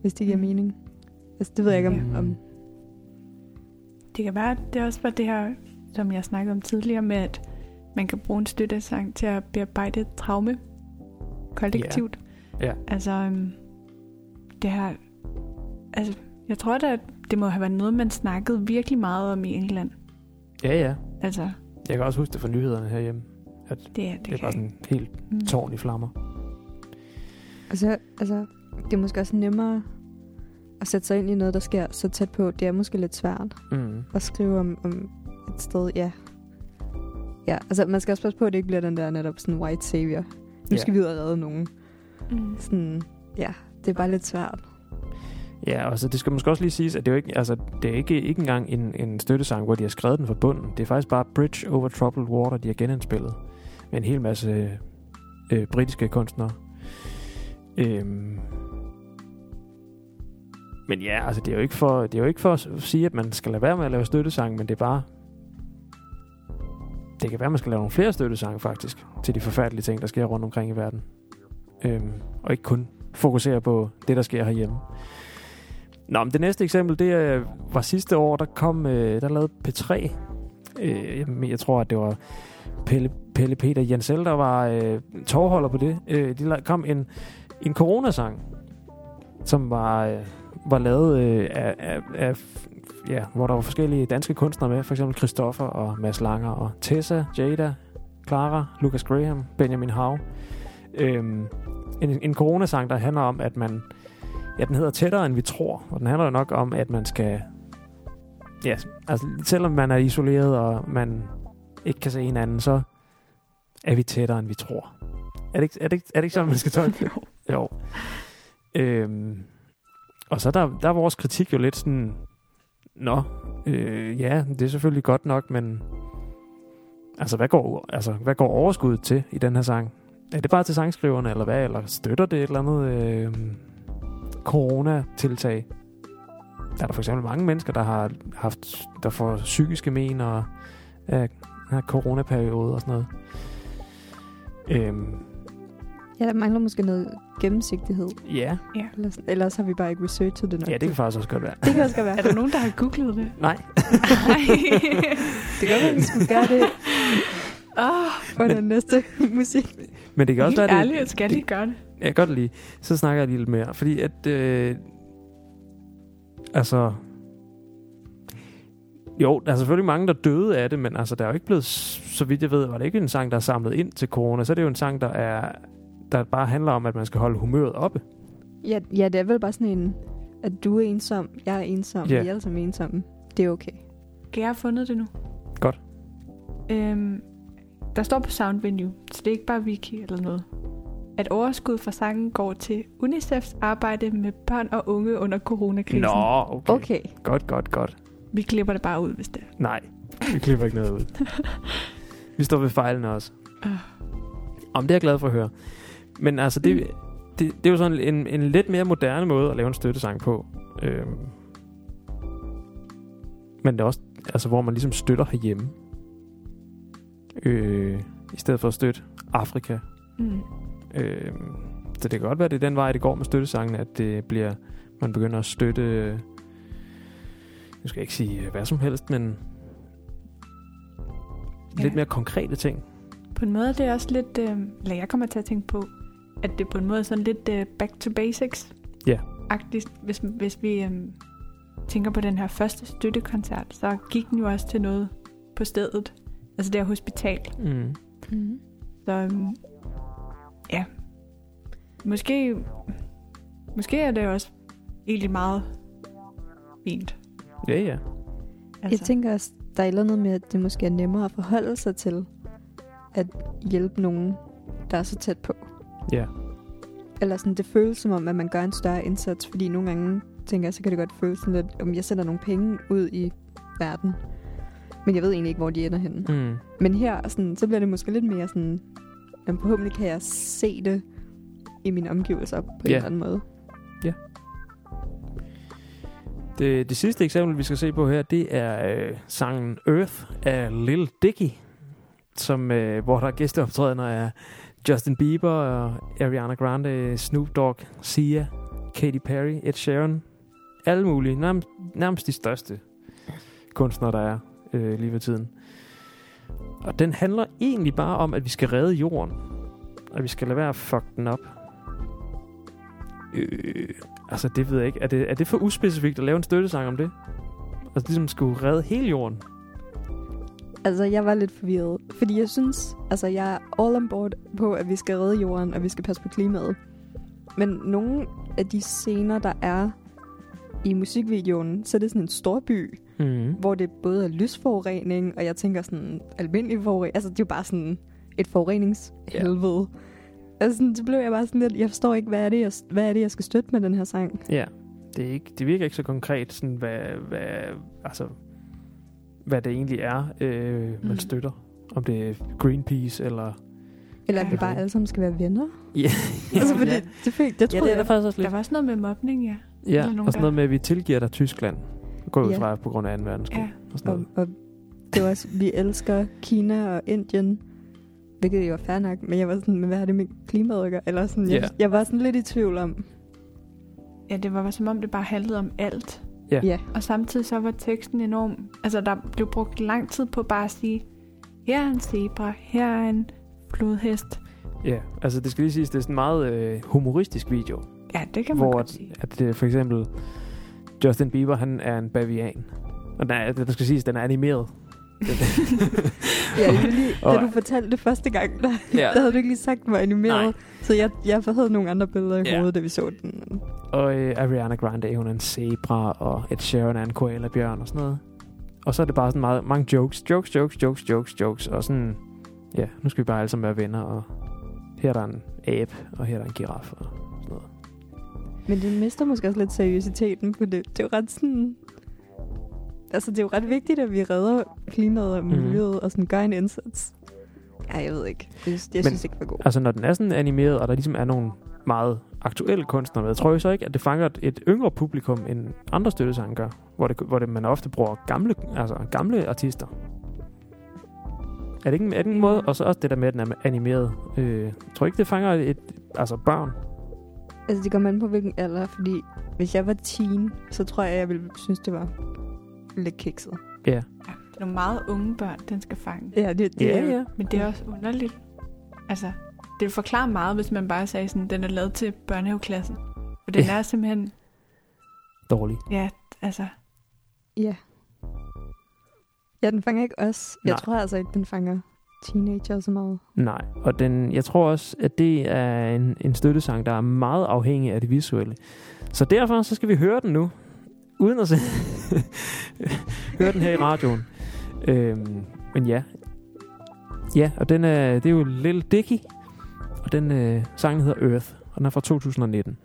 Hvis det giver Mm. mening. Altså, det ved jeg ikke, om... Mm. om Det kan være, at det også var det her, som jeg snakkede om tidligere med, at man kan bruge en støttesang til at bearbejde et traume kollektivt. Ja. Altså, øhm, det her... Altså, jeg tror da, at det må have været noget, man snakkede virkelig meget om i England. Ja, ja. Altså, Jeg kan også huske det fra nyhederne herhjemme. det, det, Det, det er bare sådan helt Mm. tårn i flammer. altså, altså, det er måske også nemmere at sætte sig ind i noget, der sker så tæt på. Det er måske lidt svært. Mm. at skrive om, om et sted, ja. Ja, altså man skal også passe på, at det ikke bliver den der netop sådan white savior. Nu Ja. skal vi ud og redde nogen. Mm. Sådan, ja, det er bare lidt svært. Ja, og så det skal måske også lige siges, at det er jo ikke, altså, det er ikke, ikke engang en, en støttesang, hvor de har skrevet den fra bunden. Det er faktisk bare Bridge Over Troubled Water, de har genindspillet. Med en hel masse øh, britiske kunstnere. Øhm. Men ja, altså det er, jo ikke for, det er jo ikke for at sige, at man skal lade være med at lave støttesang, men det er bare... Det kan være, at man skal lave nogle flere støttesange faktisk, til de forfærdelige ting, der sker rundt omkring i verden. Øhm, og ikke kun fokusere på det, der sker herhjemme. Nå, men det næste eksempel, det øh, var sidste år, der kom, øh, der lavede P3. Øh, jeg, jeg tror, at det var Pelle, Pelle Peter Jensel, der var øh, tårholder på det. Øh, de la- kom en, en coronasang, som var, øh, var lavet øh, af, af, af, ja, hvor der var forskellige danske kunstnere med, for eksempel Christoffer og Mads Langer og Tessa, Jada, Clara, Lucas Graham, Benjamin Hav. Øhm, en, en coronasang, der handler om, at man Ja, den hedder Tættere, end vi tror. Og den handler jo nok om, at man skal... Ja, altså selvom man er isoleret, og man ikke kan se hinanden, så er vi tættere, end vi tror. Er det ikke, er det ikke, er det ikke sådan, man skal tolke det? *laughs* jo. Øhm, og så der, der er vores kritik jo lidt sådan... Nå, øh, ja, det er selvfølgelig godt nok, men... Altså, hvad går, altså, hvad går overskuddet til i den her sang? Er det bare til sangskriverne, eller hvad? Eller støtter det et eller andet... Øh, coronatiltag. Der er der for eksempel mange mennesker, der har haft, der får psykiske men og øh, her coronaperiode og sådan noget. Øhm, Ja, der mangler måske noget gennemsigtighed. ja, Ellers, ellers har vi bare ikke researchet det nok. ja, det kan faktisk også godt være. det kan også godt være. *laughs* Er der nogen, der har googlet det? Nej, *laughs* det kan godt være, vi skulle gøre det Åh, for den næste musik. men det kan også helt være, det, ærligt, skal de gøre det? jeg kan godt lige, så snakker jeg lige lidt mere, fordi at, øh, altså, jo, der er selvfølgelig mange, der døde af det, men altså, der er jo ikke blevet, så vidt jeg ved, var det ikke en sang, der er samlet ind til corona, så er det jo en sang, der er, der bare handler om, at man skal holde humøret oppe. Ja, ja, det er vel bare sådan en, at du er ensom, jeg er ensom, Ja. vi er alle sammen ensomme. Det er okay. Jeg har fundet det nu. Godt. Øhm, der står på Soundvenue, så det er ikke bare wiki eller noget, at overskud fra sangen går til UNICEFs arbejde med børn og unge under coronakrisen. Nå, okay. Okay. Godt, godt, godt. Vi klipper det bare ud, hvis det er. Nej, vi klipper ikke noget ud. *laughs* vi står ved fejlene også. Øh. Om det er jeg glad for at høre. Men altså, det, det, det er jo sådan en, en lidt mere moderne måde at lave en støttesang på. Øhm. Men det er også, altså, hvor man ligesom støtter herhjemme. Øh, I stedet for at støtte Afrika. Mm. Øh, så det kan godt være, det er den vej, det går med støttesangene, at det bliver, man begynder at støtte, nu skal jeg ikke sige hvad som helst, men Ja. lidt mere konkrete ting. På en måde er det også lidt, øh, eller jeg kommer til at tænke på, at det på en måde er sådan lidt øh, back to basics. Ja. Agtigt, hvis, hvis vi øh, tænker på den her første støttekoncert, så gik den jo også til noget på stedet. Altså det her hospital. Mm. Mm. Så øhm, ja, måske, måske er det også egentlig meget fint. Ja, ja. Altså. Jeg tænker også, der er et eller andet med, at det måske er nemmere at forholde sig til at hjælpe nogen, der er så tæt på. Ja. Eller sådan, det føles som om, at man gør en større indsats, fordi nogle gange tænker jeg, så kan det godt føles sådan lidt, om jeg sender nogle penge ud i verden. Men jeg ved egentlig ikke, hvor de ender henne. Mm. Men her, sådan, så bliver det måske lidt mere sådan, jamen forhåbentlig kan jeg se det i mine omgivelser på en Ja. eller anden måde. Det, det sidste eksempel, vi skal se på her, det er øh, sangen Earth af Lil Dicky, som, øh, hvor der er gæsteoptrædener af Justin Bieber, Ariana Grande, Snoop Dogg, Sia, Katy Perry, Ed Sheeran. Alle mulige. Nærmest, nærmest de største kunstnere, der er øh, lige ved tiden. Og den handler egentlig bare om, at vi skal redde jorden. Og vi skal lade være at fuck den op. Øh, altså, det ved jeg ikke. Er det, er det for uspecifikt at lave en støttesang om det? Altså, ligesom skulle redde hele jorden? Altså, jeg var lidt forvirret, fordi jeg synes, altså, jeg er all on board på, at vi skal redde jorden, og vi skal passe på klimaet. Men nogle af de scener, der er i musikvideoen, så er det sådan en stor by, Mm. hvor det både er lysforurening, og jeg tænker sådan almindelig forurening. Altså, det er jo bare sådan et forureningshelvede. Altså, sådan, så blev jeg bare sådan lidt, jeg forstår ikke, hvad er, det, jeg, hvad er det, jeg skal støtte med den her sang? Ja. Det, er ikke, det virker ikke så konkret, sådan, hvad, hvad, altså, hvad det egentlig er, øh, man Mm. støtter. Om det er Greenpeace, eller... Eller at vi Ja. bare alle sammen skal være venner? Ja, *laughs* altså, fordi det, det, fik, det ja troede det er der jeg. faktisk også Der lidt. var også noget med mobning, ja. Ja, og sådan noget der- med, at vi tilgiver dig Tyskland. Går ud Ja. fra på grund af 2. verdenskrig. Ja. Og sådan Og, noget. og det var også, vi elsker Kina og Indien, hvilket jo er fair nok, men jeg var sådan, men hvad har det med klimaet at gøre? Eller sådan, jeg, Ja. jeg var sådan lidt i tvivl om, Ja, det var som om, det bare handlede om alt. Ja. ja, Og samtidig så var teksten enorm. Altså, der blev brugt lang tid på bare at sige, her er en zebra, her er en flodhest. Ja, altså det skal lige siges, det er sådan en meget øh, humoristisk video. Ja, det kan man hvor godt at, sige. at det, for eksempel Justin Bieber, han er en bavian. Og den er, det skal siges, den er animeret. *laughs* *laughs* *laughs* ja var lige, da du fortalte det første gang, der, ja. der havde du ikke lige sagt, var animeret. Nej. Så jeg, jeg havde nogle andre billeder i Ja. hovedet, da vi så den. Og øh, Ariana Grande, hun er en zebra, og Ed Sheeran er en koala-bjørn og sådan noget. Og så er det bare sådan meget, mange jokes, jokes, jokes, jokes, jokes, jokes, og sådan, ja, nu skal vi bare alle sammen være venner, og her er der en abe, og her er der en giraf, og sådan noget. Men det mister måske også lidt seriøsiteten på det. Det er jo ret sådan... Altså, det er jo ret vigtigt, at vi redder klimaet og Mhm. miljøet og sådan gør en indsats. Ja, jeg ved ikke. Jeg, synes- Men- synes ikke, det var god. Altså, når den er sådan animeret, og der ligesom er nogle meget aktuelle kunstnere med, tror jeg så ikke, at det fanger et, et yngre publikum, end andre støttesange gør, hvor, det, hvor det, man ofte bruger gamle, altså gamle artister. Er det ikke, en- er det en måde? Og så også det der med, at den er animeret. Øh, jeg tror ikke, det fanger et, altså børn. Altså, det kommer an på, hvilken alder, fordi hvis jeg var teen, så tror jeg, jeg ville synes, det var lidt kikset. Ja. Ja, det er nogle meget unge børn, den skal fange. Ja, det, det Ja, er ja. Men det er også underligt. Altså, det vil forklare meget, hvis man bare sagde sådan, den er lavet til børnehaveklassen. For den Ja. er simpelthen, Dårlig. ja, altså, Ja. Ja, den fanger ikke os. Jeg Nej. tror altså ikke, den fanger teenager så meget. Nej, og den, jeg tror også, at det er en, en støttesang, der er meget afhængig af det visuelle. Så derfor så skal vi høre den nu, uden at se *laughs* høre den her i radioen. Øhm, men ja, ja, og den er, det er jo Lil Dicky, og den øh, sang hedder Earth, og den er fra 2019.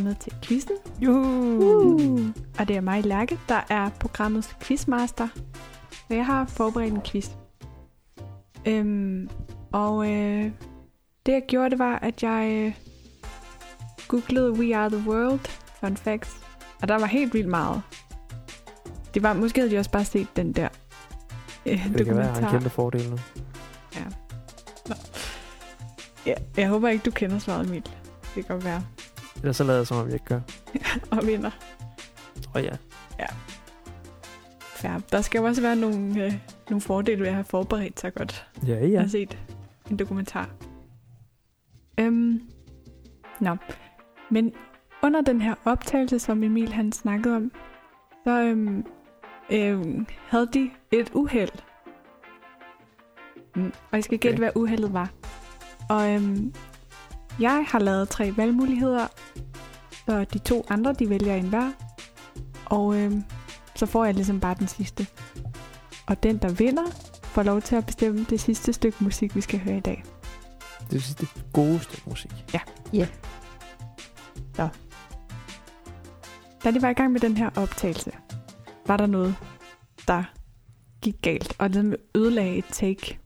kommet til quizzen. Juhu! Uh. Og det er mig, Lærke, der er programmets quizmaster. Så jeg har forberedt en quiz. Øhm, og øh, det jeg gjorde, det var, at jeg øh, googlede We Are The World, fun facts. Og der var helt vildt meget. Det var, måske havde de også bare set den der øh, Det kan være, at han dokumentar. kæmpe fordel nu. Ja. Nå. ja. Jeg håber ikke, du kender svaret, Emil. Det kan godt være. Ellers så lader jeg, som om jeg ikke gør. *laughs* Og vinder. Og ja. Ja. Der skal jo også være nogle, øh, nogle fordele ved at have forberedt sig godt. Ja, Jeg ja. har set en dokumentar. Øhm, nå. Men under den her optagelse, som Emil han snakkede om, så øhm, øhm, havde de et uheld. Mm, og jeg skal gætte, Okay. hvad uheldet var. Og øhm, jeg har lavet tre valgmuligheder, så de to andre, de vælger en hver. Og øhm, så får jeg ligesom bare den sidste. Og den, der vinder, får lov til at bestemme det sidste stykke musik, vi skal høre i dag. Det er det gode stykke musik. Da de var i gang med den her optagelse, var der noget, der gik galt, og ligesom ødelagde et take.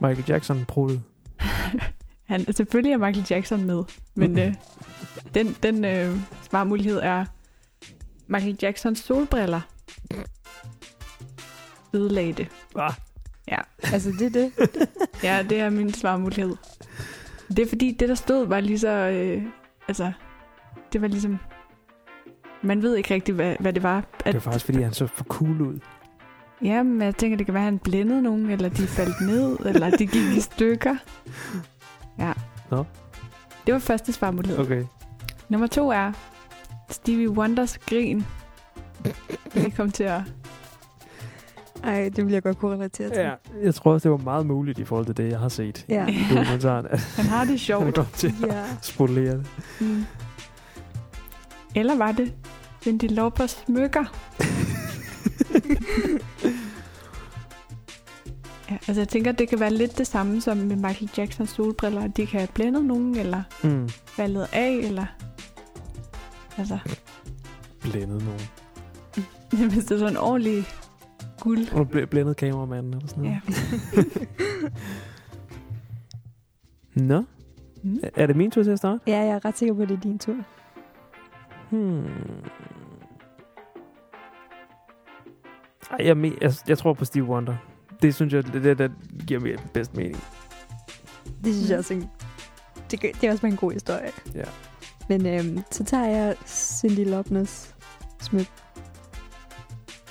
Michael Jackson prøvede. *laughs* Han, selvfølgelig er Michael Jackson med, men øh, den, den øh, svarmulighed er Michael Jacksons solbriller. Ødelagde det. Ah, Altså, det er det. *laughs* Ja, det er min svarmulighed. Det er fordi, det der stod var lige så... Øh, altså, det var ligesom... Man ved ikke rigtigt, hvad, hvad det var. det var faktisk, fordi han så for cool ud. Ja, men jeg tænker, det kan være, at han blændede nogen, eller de faldt ned, eller de gik i stykker. *laughs* Ja. Nå. Det var første svarmulighed. Okay. Okay. Nummer to er Stevie Wonders grin. Vi kom til at... Ej, det vil jeg godt kunne relatere til. Ja, jeg tror også, det var meget muligt i forhold til det, jeg har set Ja. i *laughs* dokumentaren. at Han har det Han sjovt. godt til at ja. spolere det. Mm. Eller var det Cindy Laupers smykker? *laughs* ja, altså jeg tænker, det kan være lidt det samme som med Michael Jacksons solbriller. at De kan have blændet nogen, eller Mm. faldet af, eller... Altså, Blændet nogen. *laughs* hvis det er sådan en ordentlig guld. Og bl- blændet kameramanden eller sådan noget. Ja. *laughs* Nå, Mm. er det min tur til at starte? ja, jeg er ret sikker på, at det er din tur. Hmm. Ej, jeg, me- jeg, jeg tror på Steve Wonder. Det synes jeg, det, det, det giver mig bedst mening. Det synes jeg også en, det, det er også bare en god historie. Ja. Men øhm, så tager jeg Cindy Lopnes smyk.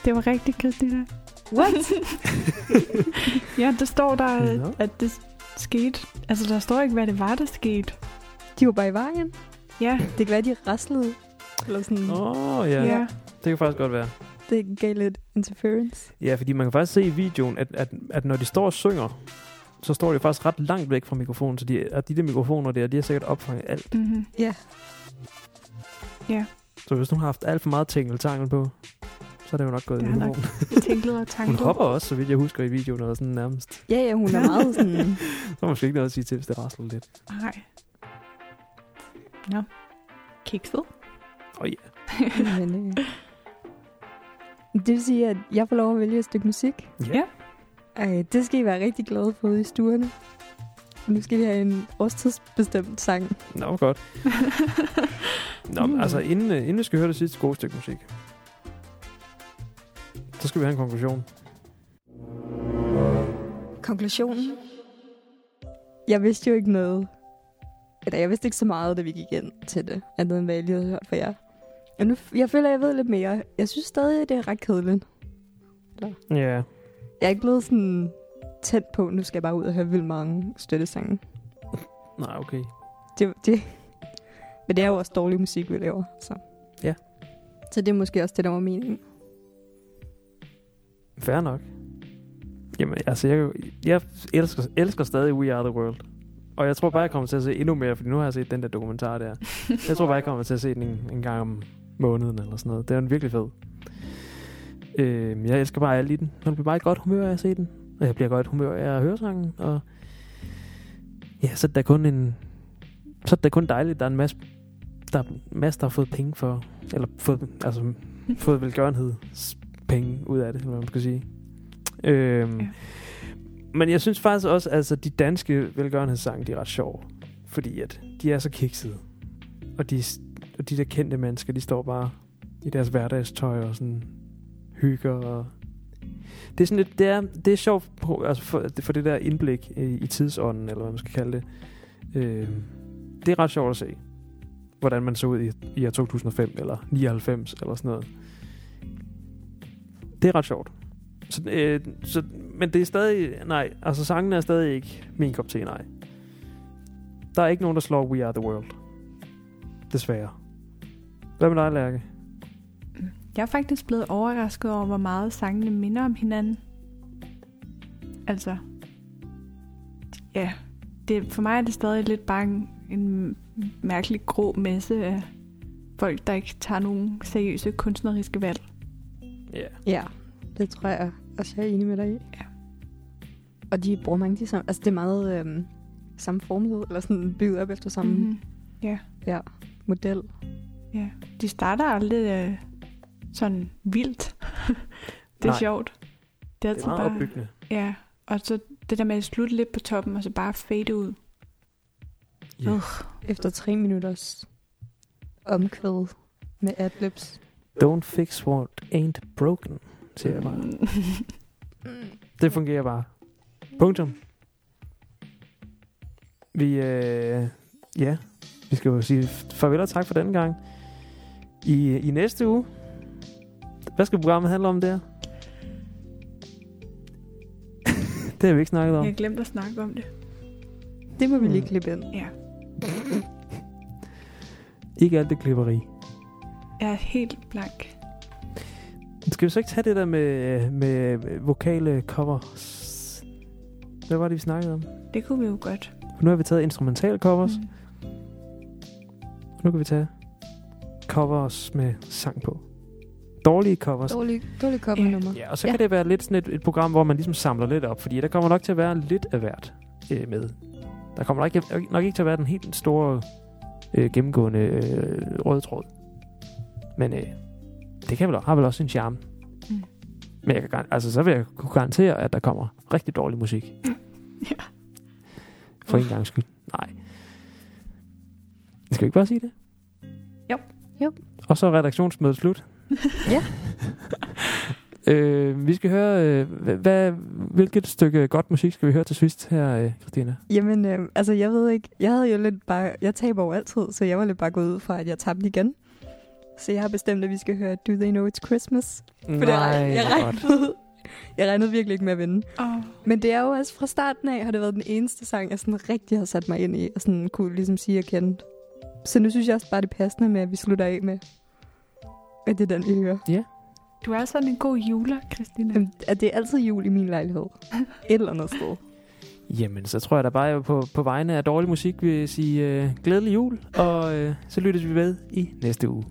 Det var rigtigt, Christina. What? *laughs* ja, der står der, Nå. at det skete. Altså, der står ikke, hvad det var, der skete. De var bare i vejen. Ja, Det kan være, de raslede. Eller sådan. Åh, oh, ja. ja. ja. Det kan faktisk godt være. Det gav lidt interference. Ja, fordi man kan faktisk se i videoen, at, at, at når de står og synger, så står de faktisk ret langt væk fra mikrofonen, så de, at de der mikrofoner der, de har sikkert opfanget alt. Mm-hmm. Ja. Så hvis hun har haft alt for meget tingeltangel på, så er det jo nok gået i nok mikrofonen. *laughs* Tænklet og Hun tanket. hopper også, så vidt jeg husker i videoen, og sådan nærmest. Ja, ja, hun er meget sådan... *laughs* Så måske ikke noget at sige til, hvis det rasler lidt. Nej. Nå. Kikset. Åh oh, ja. *laughs* men, øh, det vil sige, at jeg får lov at vælge et stykke musik. Ja. Ej, det skal I være rigtig glade for ude i stuerne. Nu skal vi have en årstidsbestemt sang. Nå, godt. *laughs* Nå, Mm. altså, inden, øh, inden vi skal høre det sidste gode stykke musik, så skal vi have en konklusion. Konklusionen? Jeg vidste jo ikke noget. Eller jeg vidste ikke så meget, da vi gik ind til det, andet end hvad jeg lige havde hørt fra jer. Og nu, jeg føler, jeg ved lidt mere. Jeg synes stadig, det er ret kedeligt. Ja. Jeg er ikke blevet sådan tæt på, nu skal jeg bare ud og høre vildt mange støttesange. *laughs* Nej, okay. Det, det, men det er jo også dårlig musik, vi laver. Så. Ja. Så det er måske også det, der var meningen. Fair nok. Jamen, altså, jeg, jeg elsker, elsker stadig We Are The World. Og jeg tror bare, jeg kommer til at se endnu mere, fordi nu har jeg set den der dokumentar der. Jeg tror bare, jeg kommer til at se den en, en gang om måneden eller sådan noget. Det er den virkelig fed. Øh, jeg elsker bare alt i den. Man bliver bare i godt humør af at se den. Og jeg bliver godt humør af at høre sangen. Og ja, så er der kun en... Så er det kun dejligt, der er en masse, der er en masse, der har fået penge for... Eller fået, altså, fået velgørenhedspenge ud af det, eller hvad man skal sige. Øhm, ja. Men jeg synes faktisk også, altså de danske velgørenhedssange, de er ret sjove. Fordi at de er så kiksede. Og de, og de der kendte mennesker, de står bare i deres hverdagstøj og sådan hygger. Og det er sådan lidt, det er, det er sjovt på, altså for, for det der indblik i, i tidsånden, eller hvad man skal kalde det. Øh, det er ret sjovt at se, hvordan man så ud i, i år 2005, eller 99, eller sådan noget. Det er ret sjovt. Så, øh, så, men det er stadig, nej, altså sangen er stadig ikke min kop te, nej. Der er ikke nogen, der slår We Are The World. Desværre. Hvad med dig, Lærke? Jeg er faktisk blevet overrasket over, hvor meget sangene minder om hinanden. Altså, ja, det, for mig er det stadig lidt bare en, en mærkelig grå masse af folk, der ikke tager nogen seriøse kunstneriske valg. Ja. Yeah. Ja, det tror jeg også, jeg er enig med dig i. Ja. Og de bruger mange de samme... Altså, det er meget øhm, samme formel, eller sådan bygget op efter samme Mm-hmm. ja, model. Ja, de starter aldrig øh, sådan vildt. *laughs* det er Nej. sjovt. Det er Det er meget bare... opbyggende. Ja, og så det der med at slutte lidt på toppen, og så bare fade ud. Ja. Ugh. Efter tre minutters omkvæd med adlibs. Don't fix what ain't broken, siger jeg bare. *laughs* Det fungerer bare. Punktum. Vi, øh, ja, vi skal jo sige farvel og tak for denne gang. I, I næste uge, hvad skal programmet handle om der? *laughs* det har vi ikke snakket om. Jeg glemte at snakke om det. Det må vi lige Mm. klippe ind. Ja, *laughs* Ikke alt det klipperi. jeg er helt blank. Skal vi så ikke tage det der med, med vokale covers? Hvad var det, vi snakkede om? Det kunne vi jo godt. Nu har vi taget instrumental covers. Mm. Nu kan vi tage covers med sang på. Dårlige covers. Dårlig, dårlig cover-nummer. Ja, og så Ja. kan det være lidt sådan et, et program, hvor man ligesom samler lidt op, fordi der kommer nok til at være lidt af hvert øh, med. Der kommer nok, ikke- nok ikke til at være den helt store øh, gennemgående øh, røde tråd. Men øh, det kan vel, har vel også sin charme. Mm. Men jeg kan, altså, så vil jeg kunne garantere, at der kommer rigtig dårlig musik. *laughs* Ja. For en gang skyld. Nej. Skal vi ikke bare sige det? Jo. Jo. Og så er redaktionsmødet slut. *laughs* Ja. *laughs* øh, vi skal høre, øh, hvad, hvilket stykke godt musik skal vi høre til sidst her, øh, Christina? Jamen, øh, altså jeg ved ikke, jeg havde jo lidt bare, jeg taber jo altid, så jeg var lidt bare gået ud fra, at jeg tabte igen. Så jeg har bestemt, at vi skal høre Do They Know It's Christmas. For det, jeg, regnede, jeg regnede virkelig ikke med at vinde. Oh, Men det er jo også fra starten af, har det været den eneste sang, jeg sådan rigtig har sat mig ind i, og sådan kunne ligesom sige, at jeg kendte. Så nu synes jeg også bare, det er passende med, at vi slutter af med, at det er den, vi hører. du er sådan en god juler, Christina. Jamen, At det er altid jul i min lejlighed. Et eller andet sted. Jamen, så tror jeg da bare, at jeg på, på vegne af dårlig musik vil sige øh, glædelig jul, og øh, så lyttes vi ved i næste uge.